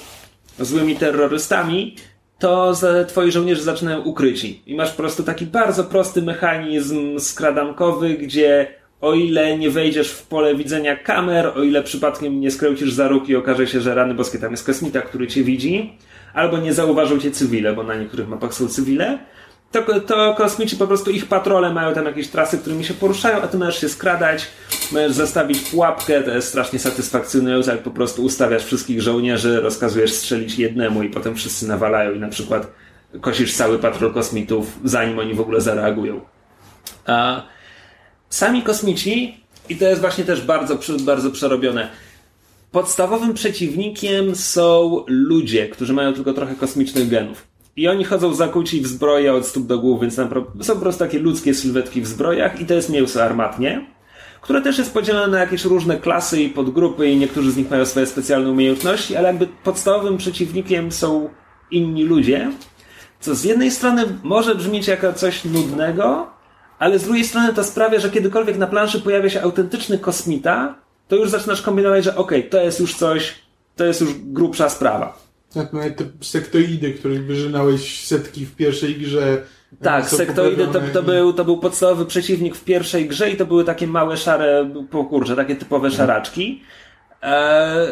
złymi terrorystami, to twoi żołnierze zaczynają ukryci. I masz po prostu taki bardzo prosty mechanizm skradankowy, gdzie o ile nie wejdziesz w pole widzenia kamer, o ile przypadkiem nie skręcisz za róg i okaże się, że rany boskie tam jest kosmita, który cię widzi, albo nie zauważą cię cywile, bo na niektórych mapach są cywile, to, to kosmici po prostu ich patrole mają tam jakieś trasy, którymi się poruszają, a ty możesz się skradać, możesz zastawić pułapkę, to jest strasznie satysfakcjonujące, jak po prostu ustawiasz wszystkich żołnierzy, rozkazujesz strzelić jednemu i potem wszyscy nawalają i na przykład kosisz cały patrol kosmitów, zanim oni w ogóle zareagują. A sami kosmici, i to jest właśnie też bardzo, bardzo przerobione, podstawowym przeciwnikiem są ludzie, którzy mają tylko trochę kosmicznych genów. I oni chodzą zakuci w zbroję od stóp do głów, więc są po prostu takie ludzkie sylwetki w zbrojach i to jest mięso armatnie, które też jest podzielone na jakieś różne klasy i podgrupy i niektórzy z nich mają swoje specjalne umiejętności, ale jakby podstawowym przeciwnikiem są inni ludzie, co z jednej strony może brzmieć jako coś nudnego, ale z drugiej strony to sprawia, że kiedykolwiek na planszy pojawia się autentyczny kosmita, to już zaczynasz kombinować, że okej, to jest już coś, to jest już grubsza sprawa. Tak, no, te sektoidy, których wyżynałeś setki w pierwszej grze. Tak, są sektoidy to, to, był, to był podstawowy przeciwnik w pierwszej grze i to były takie małe, szare, po kurczę, takie typowe szaraczki. E,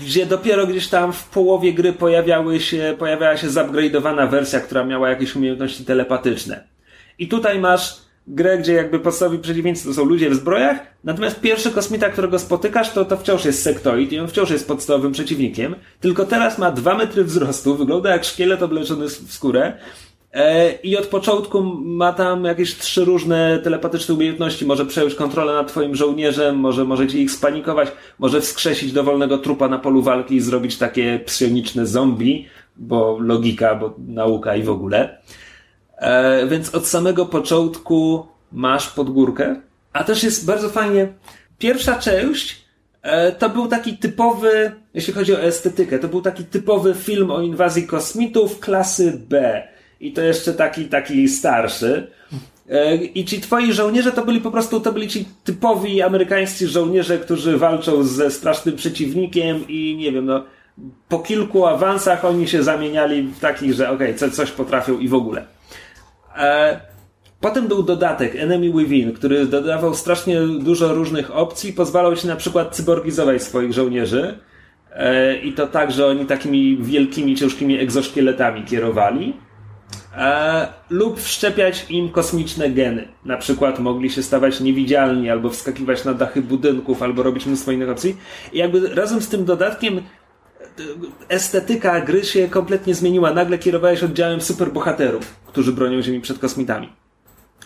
gdzie dopiero gdzieś tam w połowie gry pojawiały się, pojawiała się zupgrade'owana wersja, która miała jakieś umiejętności telepatyczne. I tutaj masz grę, gdzie jakby podstawowi przeciwnicy to są ludzie w zbrojach, natomiast pierwszy kosmita, którego spotykasz, to, to wciąż jest sektoid i on wciąż jest podstawowym przeciwnikiem, tylko teraz ma dwa metry wzrostu, wygląda jak szkielet obleczony w skórę e, i od początku ma tam jakieś trzy różne telepatyczne umiejętności. Może przejąć kontrolę nad twoim żołnierzem, może, może ci ich spanikować, może wskrzesić dowolnego trupa na polu walki i zrobić takie psioniczne zombie, bo logika, bo nauka i w ogóle. E, więc od samego początku masz podgórkę. A też jest bardzo fajnie. Pierwsza część e, to był taki typowy, jeśli chodzi o estetykę, to był taki typowy film o inwazji kosmitów klasy B. I to jeszcze taki, taki starszy. E, I ci twoi żołnierze to byli po prostu, to byli ci typowi amerykańscy żołnierze, którzy walczą ze strasznym przeciwnikiem i nie wiem, no, po kilku awansach oni się zamieniali w takich, że okej, co coś potrafią i w ogóle. E, Potem był dodatek Enemy Within, który dodawał strasznie dużo różnych opcji, pozwalał ci na przykład cyborgizować swoich żołnierzy. E, I to tak, że oni takimi wielkimi, ciężkimi egzoszkieletami kierowali. E, lub wszczepiać im kosmiczne geny. Na przykład mogli się stawać niewidzialni, albo wskakiwać na dachy budynków, albo robić mnóstwo innych opcji. I jakby razem z tym dodatkiem estetyka gry się kompletnie zmieniła. Nagle kierowałeś oddziałem superbohaterów, którzy bronią Ziemi przed kosmitami.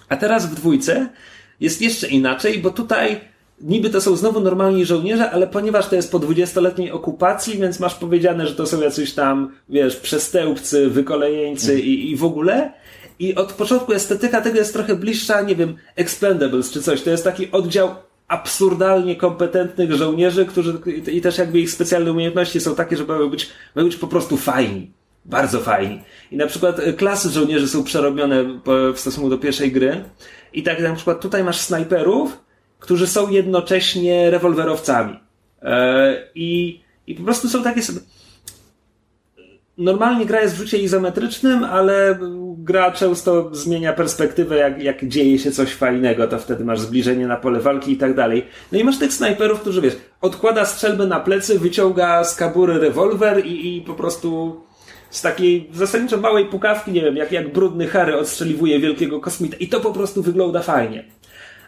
A teraz w dwójce jest jeszcze inaczej, bo tutaj niby to są znowu normalni żołnierze, ale ponieważ to jest po 20-letniej okupacji, więc masz powiedziane, że to są jacyś tam, wiesz, przestępcy, wykolejeńcy i, i w ogóle. I od początku estetyka tego jest trochę bliższa, nie wiem, Expendables czy coś. To jest taki oddział absurdalnie kompetentnych żołnierzy, którzy i też jakby ich specjalne umiejętności są takie, że mają być, mają być po prostu fajni. Bardzo fajni. I na przykład e, klasy żołnierzy są przerobione w stosunku do pierwszej gry. I tak na przykład tutaj masz snajperów, którzy są jednocześnie rewolwerowcami. E, I, i po prostu są takie sobie. Normalnie gra jest w rzucie izometrycznym, ale gra często zmienia perspektywę, jak, jak dzieje się coś fajnego, to wtedy masz zbliżenie na pole walki i tak dalej. No i masz tych snajperów, którzy wiesz, odkłada strzelbę na plecy, wyciąga z kabury rewolwer i, i po prostu z takiej zasadniczo małej pukawki, nie wiem, jak, jak brudny Harry odstrzeliwuje wielkiego kosmita i to po prostu wygląda fajnie.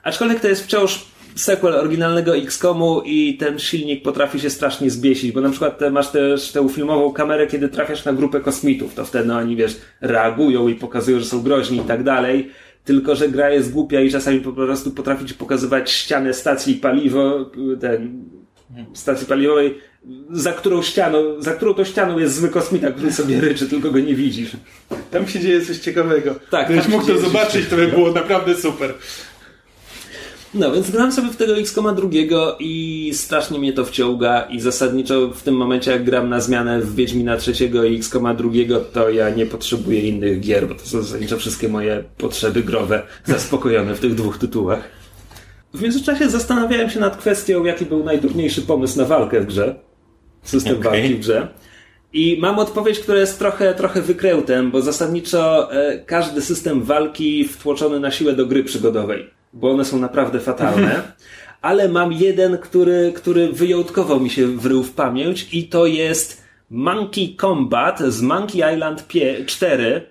Aczkolwiek to jest wciąż sequel oryginalnego XCOMu i ten silnik potrafi się strasznie zbiesić, bo na przykład te, masz też tę filmową kamerę, kiedy trafiasz na grupę kosmitów, to wtedy oni, wiesz, reagują i pokazują, że są groźni i tak dalej, tylko że gra jest głupia i czasami po prostu potrafi ci pokazywać ścianę stacji paliwo, ten, stacji paliwowej, za którą ścianą, za którą to ścianą jest zły kosmita, który sobie ryczy, tylko go nie widzisz. Tam się dzieje coś ciekawego. Tak, Gdybyś mógł to zobaczyć, to by było naprawdę super. No, więc gram sobie w tego X-Koma drugiego i strasznie mnie to wciąga i zasadniczo w tym momencie jak gram na zmianę w Wiedźmina trzeciego i X-Koma drugiego, to ja nie potrzebuję innych gier, bo to są zasadniczo wszystkie moje potrzeby growe zaspokojone w tych dwóch tytułach. W międzyczasie zastanawiałem się nad kwestią, jaki był najdurniejszy pomysł na walkę w grze. System Okej. walki w grze. I mam odpowiedź, która jest trochę, trochę wykrętem, bo zasadniczo e, każdy system walki wtłoczony na siłę do gry przygodowej, bo one są naprawdę fatalne. Ale mam jeden, który, który wyjątkowo mi się wrył w pamięć i to jest Monkey Combat z Monkey Island pie- 4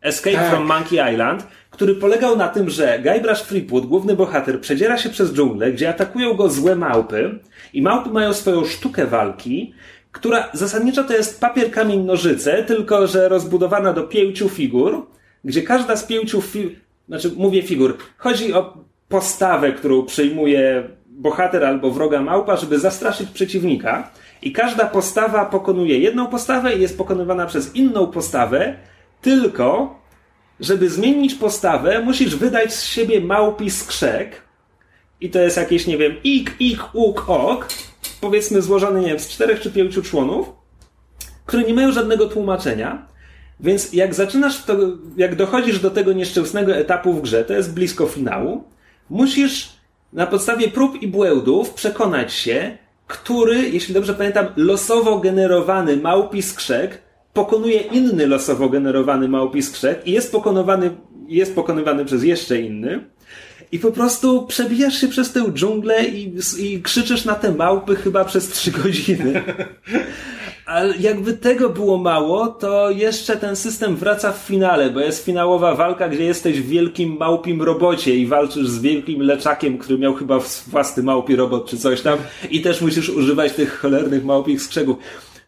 Escape Tak. from Monkey Island, który polegał na tym, że Guybrush Threepwood, główny bohater, przedziera się przez dżunglę, gdzie atakują go złe małpy i małpy mają swoją sztukę walki, która zasadniczo to jest papier, kamień, nożyce, tylko że rozbudowana do pięciu figur, gdzie każda z pięciu figur, znaczy mówię figur, chodzi o postawę, którą przyjmuje bohater albo wroga małpa, żeby zastraszyć przeciwnika. I każda postawa pokonuje jedną postawę i jest pokonywana przez inną postawę, tylko żeby zmienić postawę, musisz wydać z siebie małpi skrzek. I to jest jakieś, nie wiem, ik, ik, uk, ok. Powiedzmy złożony, nie wiem, z czterech czy pięciu członów, które nie mają żadnego tłumaczenia. Więc jak zaczynasz to, jak dochodzisz do tego nieszczęsnego etapu w grze, to jest blisko finału, musisz na podstawie prób i błędów przekonać się, który, jeśli dobrze pamiętam, losowo generowany małpi skrzek pokonuje inny losowo generowany małpi skrzek i jest pokonywany, jest pokonywany przez jeszcze inny. I po prostu przebijasz się przez tę dżunglę i, i krzyczysz na te małpy chyba przez trzy godziny. Ale jakby tego było mało, to jeszcze ten system wraca w finale, bo jest finałowa walka, gdzie jesteś w wielkim małpim robocie i walczysz z wielkim leczakiem, który miał chyba własny małpi robot czy coś tam i też musisz używać tych cholernych małpich skrzegów.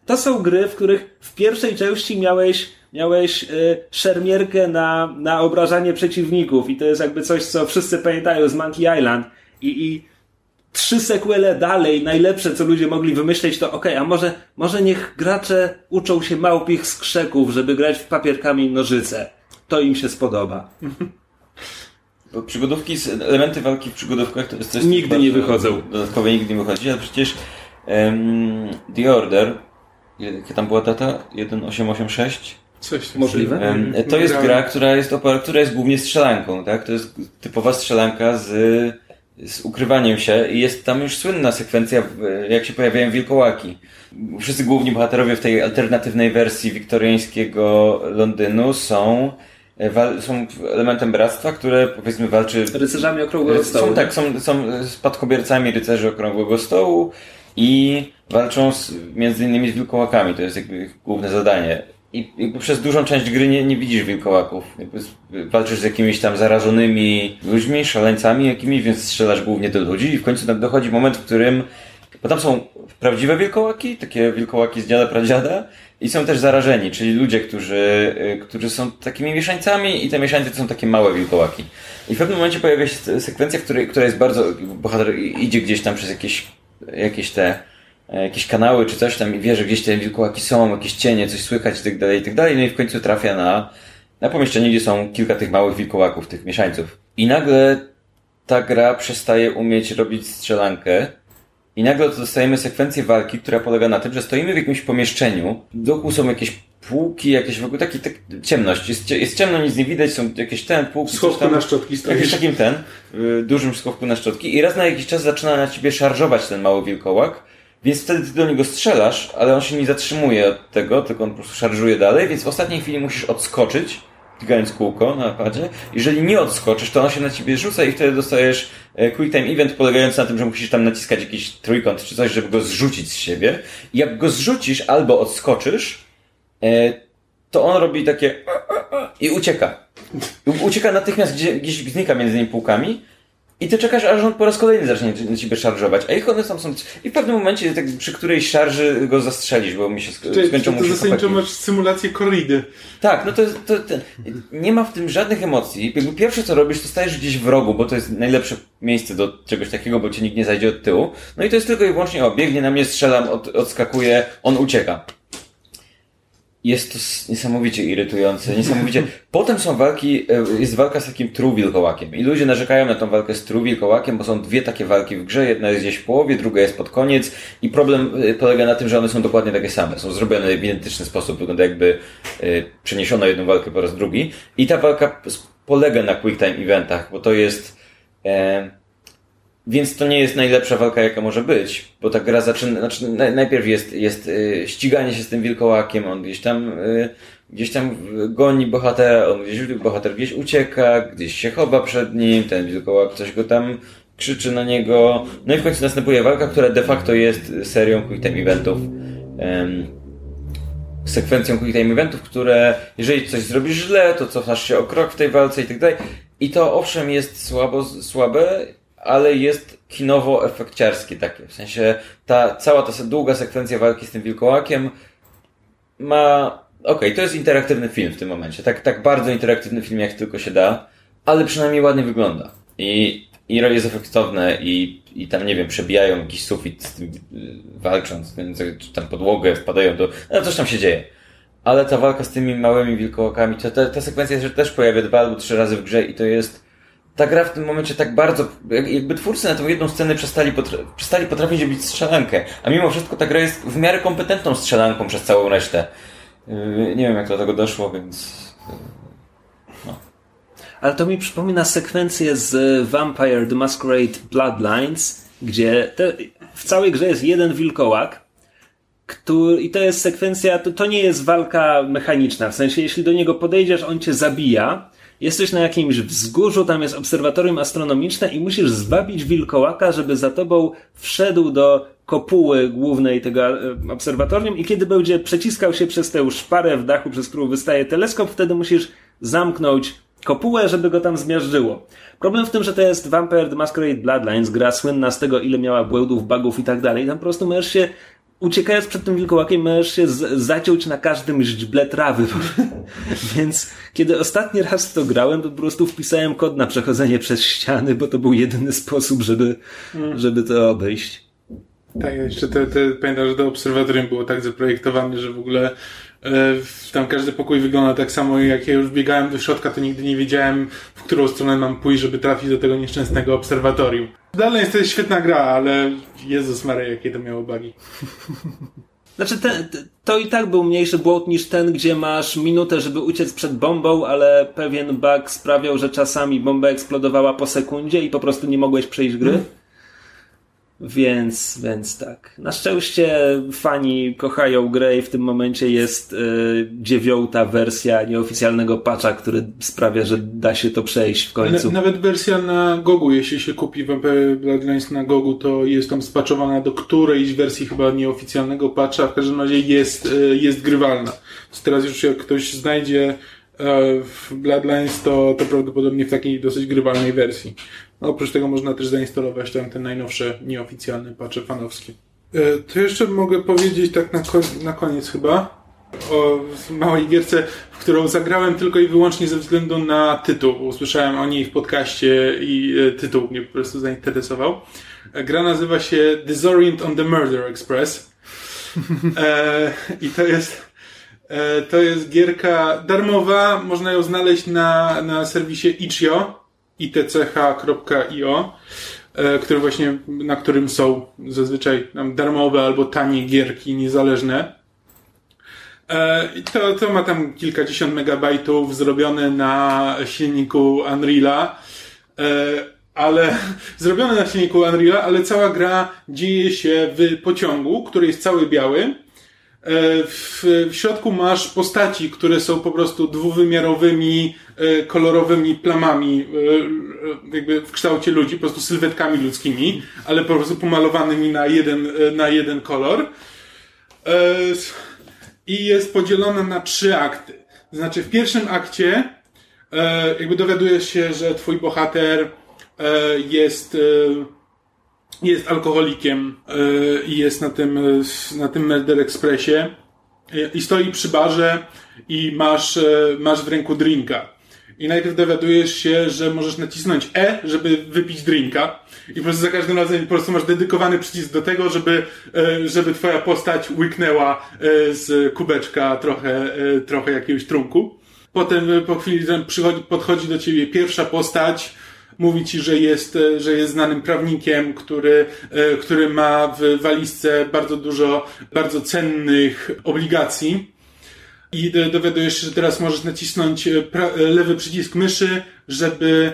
To są gry, w których w pierwszej części miałeś, miałeś y, szermierkę na, na obrażanie przeciwników i to jest jakby coś, co wszyscy pamiętają z Monkey Island i, i trzy sequele dalej, najlepsze, co ludzie mogli wymyśleć, to okej, a może, może niech gracze uczą się małpich skrzeków, żeby grać w papier, kamień, nożyce. To im się spodoba. Bo przygodówki, elementy walki w przygodówkach to jest coś, co Nigdy nie wychodzą. Dodatkowo nigdy nie wychodzi, ale przecież em, The Order, jaka tam była data? 1886? Coś Możliwe. Em, To jest gra, która jest, która jest głównie strzelanką, tak? To jest typowa strzelanka z, z ukrywaniem się i jest tam już słynna sekwencja, jak się pojawiają wilkołaki. Wszyscy główni bohaterowie w tej alternatywnej wersji wiktoriańskiego Londynu są e, są elementem bractwa, które powiedzmy walczy Rycerzami Okrągłego Stołu. są, tak, są, są spadkobiercami rycerzy Okrągłego Stołu i walczą z, między innymi z wilkołakami. To jest jakby ich główne zadanie. I jakby przez dużą część gry nie, nie widzisz wilkołaków. Jakby walczysz z jakimiś tam zarażonymi ludźmi, szaleńcami jakimiś, więc strzelasz głównie do ludzi i w końcu dochodzi moment, w którym bo tam są prawdziwe wilkołaki, takie wilkołaki z dziada pradziada i są też zarażeni, czyli ludzie, którzy, y, którzy są takimi mieszańcami i te mieszańce to są takie małe wilkołaki. I w pewnym momencie pojawia się se- sekwencja, w której, która jest bardzo, bohater idzie gdzieś tam przez jakieś, jakieś te, jakieś kanały czy coś tam i wie, że gdzieś te wilkołaki są, jakieś cienie, coś słychać i tak dalej, i tak dalej. No i w końcu trafia na, na pomieszczenie, gdzie są kilka tych małych wilkołaków, tych mieszańców. I nagle ta gra przestaje umieć robić strzelankę i nagle dostajemy sekwencję walki, która polega na tym, że stoimy w jakimś pomieszczeniu, wokół są jakieś półki, jakieś w ogóle taki, tak, ciemność. Jest, jest ciemno, nic nie widać, są jakieś ten, półki, schowku tam. na szczotki W jakimś stoisz. takim ten, y, dużym schowku na szczotki i raz na jakiś czas zaczyna na ciebie szarżować ten mały wilkołak, więc wtedy ty do niego strzelasz, ale on się nie zatrzymuje od tego, tylko on po prostu szarżuje dalej, więc w ostatniej chwili musisz odskoczyć, klikając kółko na napadzie. Jeżeli nie odskoczysz, to on się na ciebie rzuca i wtedy dostajesz e, quick time event polegający na tym, że musisz tam naciskać jakiś trójkąt czy coś, żeby go zrzucić z siebie. I jak go zrzucisz albo odskoczysz, e, to on robi takie i ucieka. Ucieka natychmiast, gdzie, gdzieś znika między tymi półkami i ty czekasz, aż on po raz kolejny zacznie na ciebie szarżować. A ich one tam są... I w pewnym momencie, tak, przy którejś szarży go zastrzelisz, bo mi się sk- Czyli skończą to mu się zasadniczo masz symulację korridy. Tak, no to, to, to nie ma w tym żadnych emocji. Jakby pierwsze co robisz, to stajesz gdzieś w rogu, bo to jest najlepsze miejsce do czegoś takiego, bo cię nikt nie zajdzie od tyłu. No i to jest tylko i wyłącznie o, biegnie na mnie, strzelam, od, odskakuje, on ucieka. Jest to niesamowicie irytujące, niesamowicie. Potem są walki, e, jest walka z takim true wilkołakiem. I ludzie narzekają na tą walkę z true wilkołakiem, bo są dwie takie walki w grze. Jedna jest gdzieś w połowie, druga jest pod koniec. I problem e, polega na tym, że one są dokładnie takie same. Są zrobione w identyczny sposób. Wygląda jakby e, przeniesiono jedną walkę po raz drugi. I ta walka polega na quick time eventach, bo to jest... E, więc to nie jest najlepsza walka, jaka może być, bo ta gra zaczyna, znaczy naj- najpierw jest, jest y, ściganie się z tym wilkołakiem, on gdzieś tam, y, gdzieś tam goni bohatera, on gdzieś, bohater gdzieś ucieka, gdzieś się chowa przed nim, ten wilkołak coś go tam krzyczy na niego, no i w końcu następuje walka, która de facto jest serią quick time eventów, sekwencją quick time eventów, które jeżeli coś zrobisz źle, to cofasz się o krok w tej walce i tak dalej. I to owszem jest słabo, słabe, ale jest kinowo efekciarskie takie. W sensie ta cała ta długa sekwencja walki z tym wilkołakiem ma... Okej, to jest interaktywny film w tym momencie. Tak, tak bardzo interaktywny film jak tylko się da, ale przynajmniej ładnie wygląda. I, i jest efektowne i, i tam, nie wiem, przebijają jakiś sufit y, walcząc, więc, czy tam podłogę, wpadają do... No coś tam się dzieje. Ale ta walka z tymi małymi wilkołakami, to ta, ta sekwencja się też pojawia dwa albo trzy razy w grze i to jest... Ta gra w tym momencie tak bardzo... jak- Jakby twórcy na tą jedną scenę przestali, potra przestali potrafić robić strzelankę, a mimo wszystko ta gra jest w miarę kompetentną strzelanką przez całą resztę. Yy, Nie wiem jak do tego doszło, więc... Ale to mi przypomina sekwencję z Vampire The Masquerade Bloodlines, gdzie te, w całej grze jest jeden wilkołak, który, i to jest sekwencja, to, to nie jest walka mechaniczna, w sensie jeśli do niego podejdziesz, on cię zabija, jesteś na jakimś wzgórzu, tam jest obserwatorium astronomiczne i musisz zwabić wilkołaka, żeby za tobą wszedł do kopuły głównej tego e, obserwatorium i kiedy będzie przeciskał się przez tę szparę w dachu, przez którą wystaje teleskop, wtedy musisz zamknąć kopułę, żeby go tam zmiażdżyło. Problem w tym, że to jest Vampire The Masquerade Bloodlines, gra słynna z tego, ile miała błędów, bugów i tak dalej. Tam po prostu możesz się, uciekając przed tym wilkołakiem, możesz się zaciąć na każdym źdźble trawy. Więc kiedy ostatni raz to grałem, to po prostu wpisałem kod na przechodzenie przez ściany, bo to był jedyny sposób, żeby, żeby to obejść. Tak, jeszcze te, te, pamiętam, że to obserwatorium było tak zaprojektowane, że w ogóle e, tam każdy pokój wygląda tak samo i jak ja już biegałem do środka, to nigdy nie wiedziałem, w którą stronę mam pójść, żeby trafić do tego nieszczęsnego obserwatorium. Dalej jest to świetna gra, ale Jezus Maria, jakie to miało bugi. Znaczy, te, te, to i tak był mniejszy błąd niż ten, gdzie masz minutę, żeby uciec przed bombą, ale pewien bug sprawiał, że czasami bomba eksplodowała po sekundzie i po prostu nie mogłeś przejść gry. Więc, więc tak. Na szczęście fani kochają grę i w tym momencie jest y, dziewiąta wersja nieoficjalnego patcha, który sprawia, że da się to przejść w końcu. Na, nawet wersja na Gogu, jeśli się kupi Vampire Bloodlines na Gogu, to jest tam spaczowana do którejś wersji chyba nieoficjalnego patcha, w każdym razie jest, y, jest grywalna. Więc teraz już jak ktoś znajdzie w Bloodlines, to, to prawdopodobnie w takiej dosyć grywalnej wersji. No, oprócz tego można też zainstalować tam te najnowsze, nieoficjalne patche fanowskie. E, to jeszcze mogę powiedzieć tak na, na koniec chyba o małej gierce, w którą zagrałem tylko i wyłącznie ze względu na tytuł. Usłyszałem o niej w podcaście i e, tytuł mnie po prostu zainteresował. E, gra nazywa się Disorient on the Murder Express. e, I to jest to jest gierka darmowa, można ją znaleźć na, na serwisie itch.io itch.io, e, który właśnie, na którym są zazwyczaj darmowe albo tanie gierki niezależne. E, to, to ma tam kilkadziesiąt megabajtów zrobione na silniku Unreala, e, ale zrobione na silniku Unreala, ale cała gra dzieje się w pociągu, który jest cały biały E, w, w środku masz postaci, które są po prostu dwuwymiarowymi, e, kolorowymi plamami, e, jakby w kształcie ludzi, po prostu sylwetkami ludzkimi, ale po prostu pomalowanymi na jeden, na jeden kolor. I jest podzielona na trzy akty. Znaczy, w pierwszym akcie jakby dowiadujesz się, że twój bohater jest jest alkoholikiem e, i jest na tym, e, na tym Murder Expressie e, i stoi przy barze i masz, masz w ręku drinka. I najpierw dowiadujesz się, że możesz nacisnąć E, żeby wypić drinka. I po prostu za każdym razem po prostu masz dedykowany przycisk do tego, żeby, żeby twoja postać łyknęła z kubeczka trochę, trochę jakiegoś trunku. Potem po chwili przychodzi, podchodzi do ciebie pierwsza postać, mówi ci, że jest, e, że jest znanym prawnikiem, który, e, który ma w walizce bardzo dużo bardzo cennych obligacji. I dowiadujesz się, że teraz możesz nacisnąć e, lewy przycisk myszy, żeby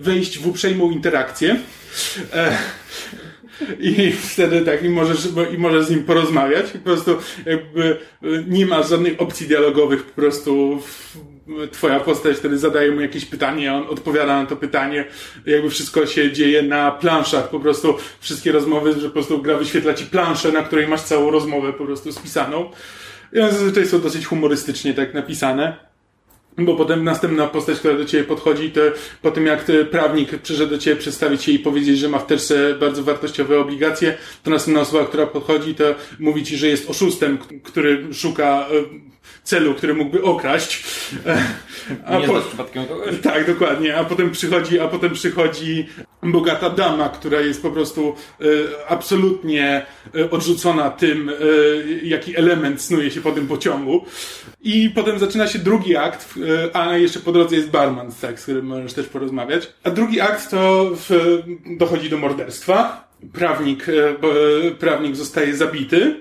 wejść w uprzejmą interakcję. I wtedy tak, i możesz, i możesz z nim porozmawiać. Po prostu jakby nie ma żadnych opcji dialogowych, po prostu twoja postać wtedy zadaje mu jakieś pytanie, on odpowiada na to pytanie, jakby wszystko się dzieje na planszach, po prostu wszystkie rozmowy, że po prostu gra wyświetla ci planszę, na której masz całą rozmowę po prostu spisaną. I one zazwyczaj są dosyć humorystycznie tak napisane. Bo potem następna postać, która do ciebie podchodzi, to po tym jak prawnik przyszedł do ciebie przedstawić się i powiedzieć, że ma w teczce bardzo wartościowe obligacje, to następna osoba, która podchodzi, to mówi ci, że jest oszustem, który szuka e, celu, który mógłby okraść. A nie po... przypadkiem kogoś? Tak, dokładnie. A potem przychodzi, a potem przychodzi bogata dama, która jest po prostu e, absolutnie e, odrzucona tym, e, jaki element snuje się po tym pociągu. I potem zaczyna się drugi akt, a jeszcze po drodze jest barman, tak, z którym możesz też porozmawiać. A drugi akt to w, dochodzi do morderstwa. Prawnik, prawnik zostaje zabity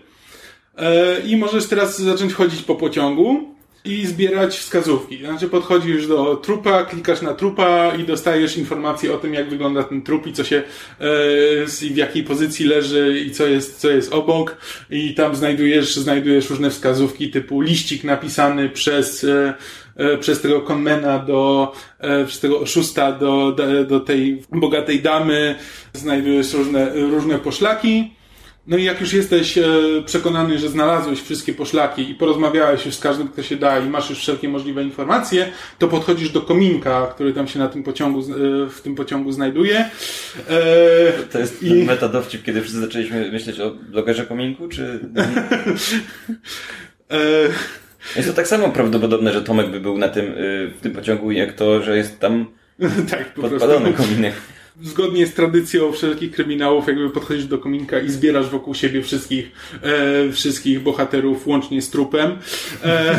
I możesz teraz zacząć chodzić po pociągu i zbierać wskazówki. Znaczy podchodzisz do trupa, klikasz na trupa i dostajesz informacje o tym, jak wygląda ten trup i co się, e, w jakiej pozycji leży i co jest, co jest obok. I tam znajdujesz, znajdujesz różne wskazówki typu liścik napisany przez, e, przez tego konmena do, przez tego oszusta do, do, do tej bogatej damy. Znajdujesz różne, różne poszlaki no i jak już jesteś e, przekonany, że znalazłeś wszystkie poszlaki i porozmawiałeś już z każdym, kto się da i masz już wszelkie możliwe informacje, to podchodzisz do kominka, który tam się na tym pociągu, e, w tym pociągu znajduje. E, to jest i... metadowcip, kiedy wszyscy zaczęliśmy myśleć o blogerze kominku, czy... Jest to tak samo prawdopodobne, że Tomek by był na tym, w tym pociągu, jak to, że jest tam tak, po podpalony prostu. kominek zgodnie z tradycją wszelkich kryminałów, jakby podchodzisz do kominka i zbierasz wokół siebie wszystkich, e, wszystkich bohaterów, łącznie z trupem. E,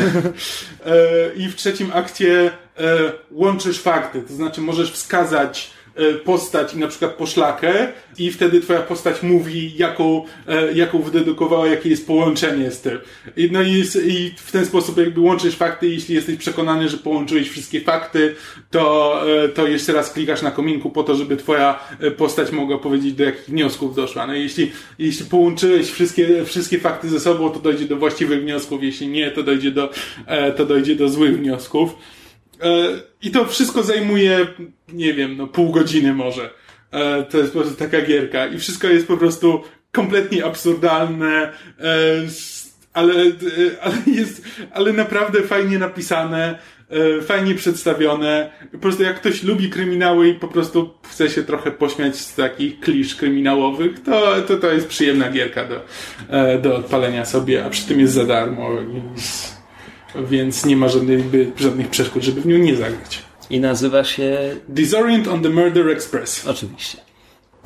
e, I w trzecim akcie e, łączysz fakty, to znaczy możesz wskazać postać i na przykład poszlakę i wtedy twoja postać mówi, jaką, e, jaką wydedukowała, jakie jest połączenie z tym. I, no i, i w ten sposób jakby łączysz fakty jeśli jesteś przekonany, że połączyłeś wszystkie fakty, to, e, to jeszcze raz klikasz na kominku po to, żeby twoja e, postać mogła powiedzieć, do jakich wniosków doszła. No jeśli, jeśli połączyłeś wszystkie, wszystkie fakty ze sobą, to dojdzie do właściwych wniosków, jeśli nie, to dojdzie do, e, to dojdzie do złych wniosków. E, I to wszystko zajmuje, nie wiem, no pół godziny może. E, To jest po prostu taka gierka i wszystko jest po prostu kompletnie absurdalne, e, ale, ale jest, ale naprawdę fajnie napisane, fajnie przedstawione. Po prostu jak ktoś lubi kryminały i po prostu chce się trochę pośmiać z takich klisz kryminałowych, to, to, to jest przyjemna gierka do, do odpalenia sobie, a przy tym jest za darmo, więc, więc nie ma żadnych, żadnych przeszkód, żeby w nią nie zagrać. I nazywa się... Disorient on the Murder Express. Oczywiście.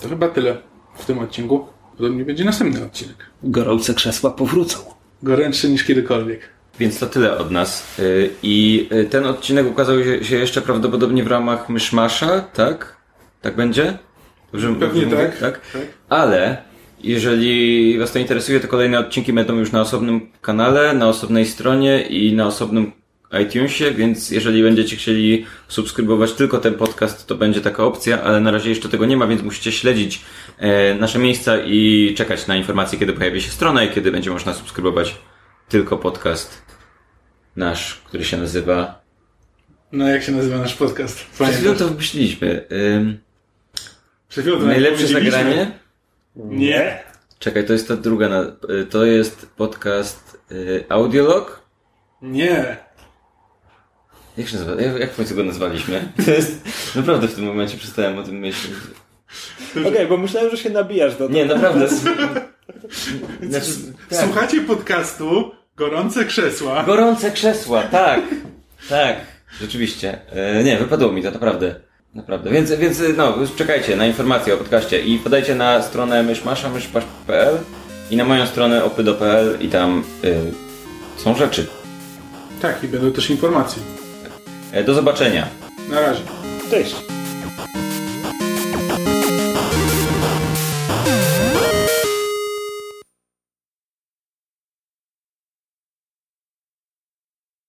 To chyba tyle w tym odcinku. Podobnie będzie następny odcinek. Gorące krzesła powrócą. Gorętszy niż kiedykolwiek. Więc to tyle od nas. Y, I y, ten odcinek ukazał się- jeszcze prawdopodobnie w ramach Myszmasza, tak? Tak będzie? Dobrze Pewnie dobrze mówię? tak. tak? Tak. Ale jeżeli Was to interesuje, to kolejne odcinki będą już na osobnym kanale, na osobnej stronie i na osobnym iTunesie, więc jeżeli będziecie chcieli subskrybować tylko ten podcast, to będzie taka opcja, ale na razie jeszcze tego nie ma, więc musicie śledzić e, nasze miejsca i czekać na informacje, kiedy pojawi się strona i kiedy będzie można subskrybować tylko podcast nasz, który się nazywa... No jak się nazywa nasz podcast? Przed chwilą to wymyśliliśmy. Ym, Przed chwilą to najlepsze zagranie? Nie. Czekaj, to jest ta druga. Na, y, to jest podcast y, Audiolog? Nie. Jak się nazywa? Jak, jak w końcu go nazwaliśmy? To jest. Naprawdę w tym momencie przestałem o tym myśleć. Okej, bo myślałem, że się nabijasz do Nie, naprawdę. Znaczy, tak. Słuchacie podcastu Gorące Krzesła. Gorące krzesła, tak. Tak, rzeczywiście. E, nie, wypadło mi to, naprawdę. Naprawdę. Więc, więc no, czekajcie na informacje o podcaście i podajcie na stronę myszmasza, myszmasz.pl i na moją stronę opydo.pl i tam y, są rzeczy. Tak, i będą też informacje. E, do zobaczenia. Na razie. Cześć.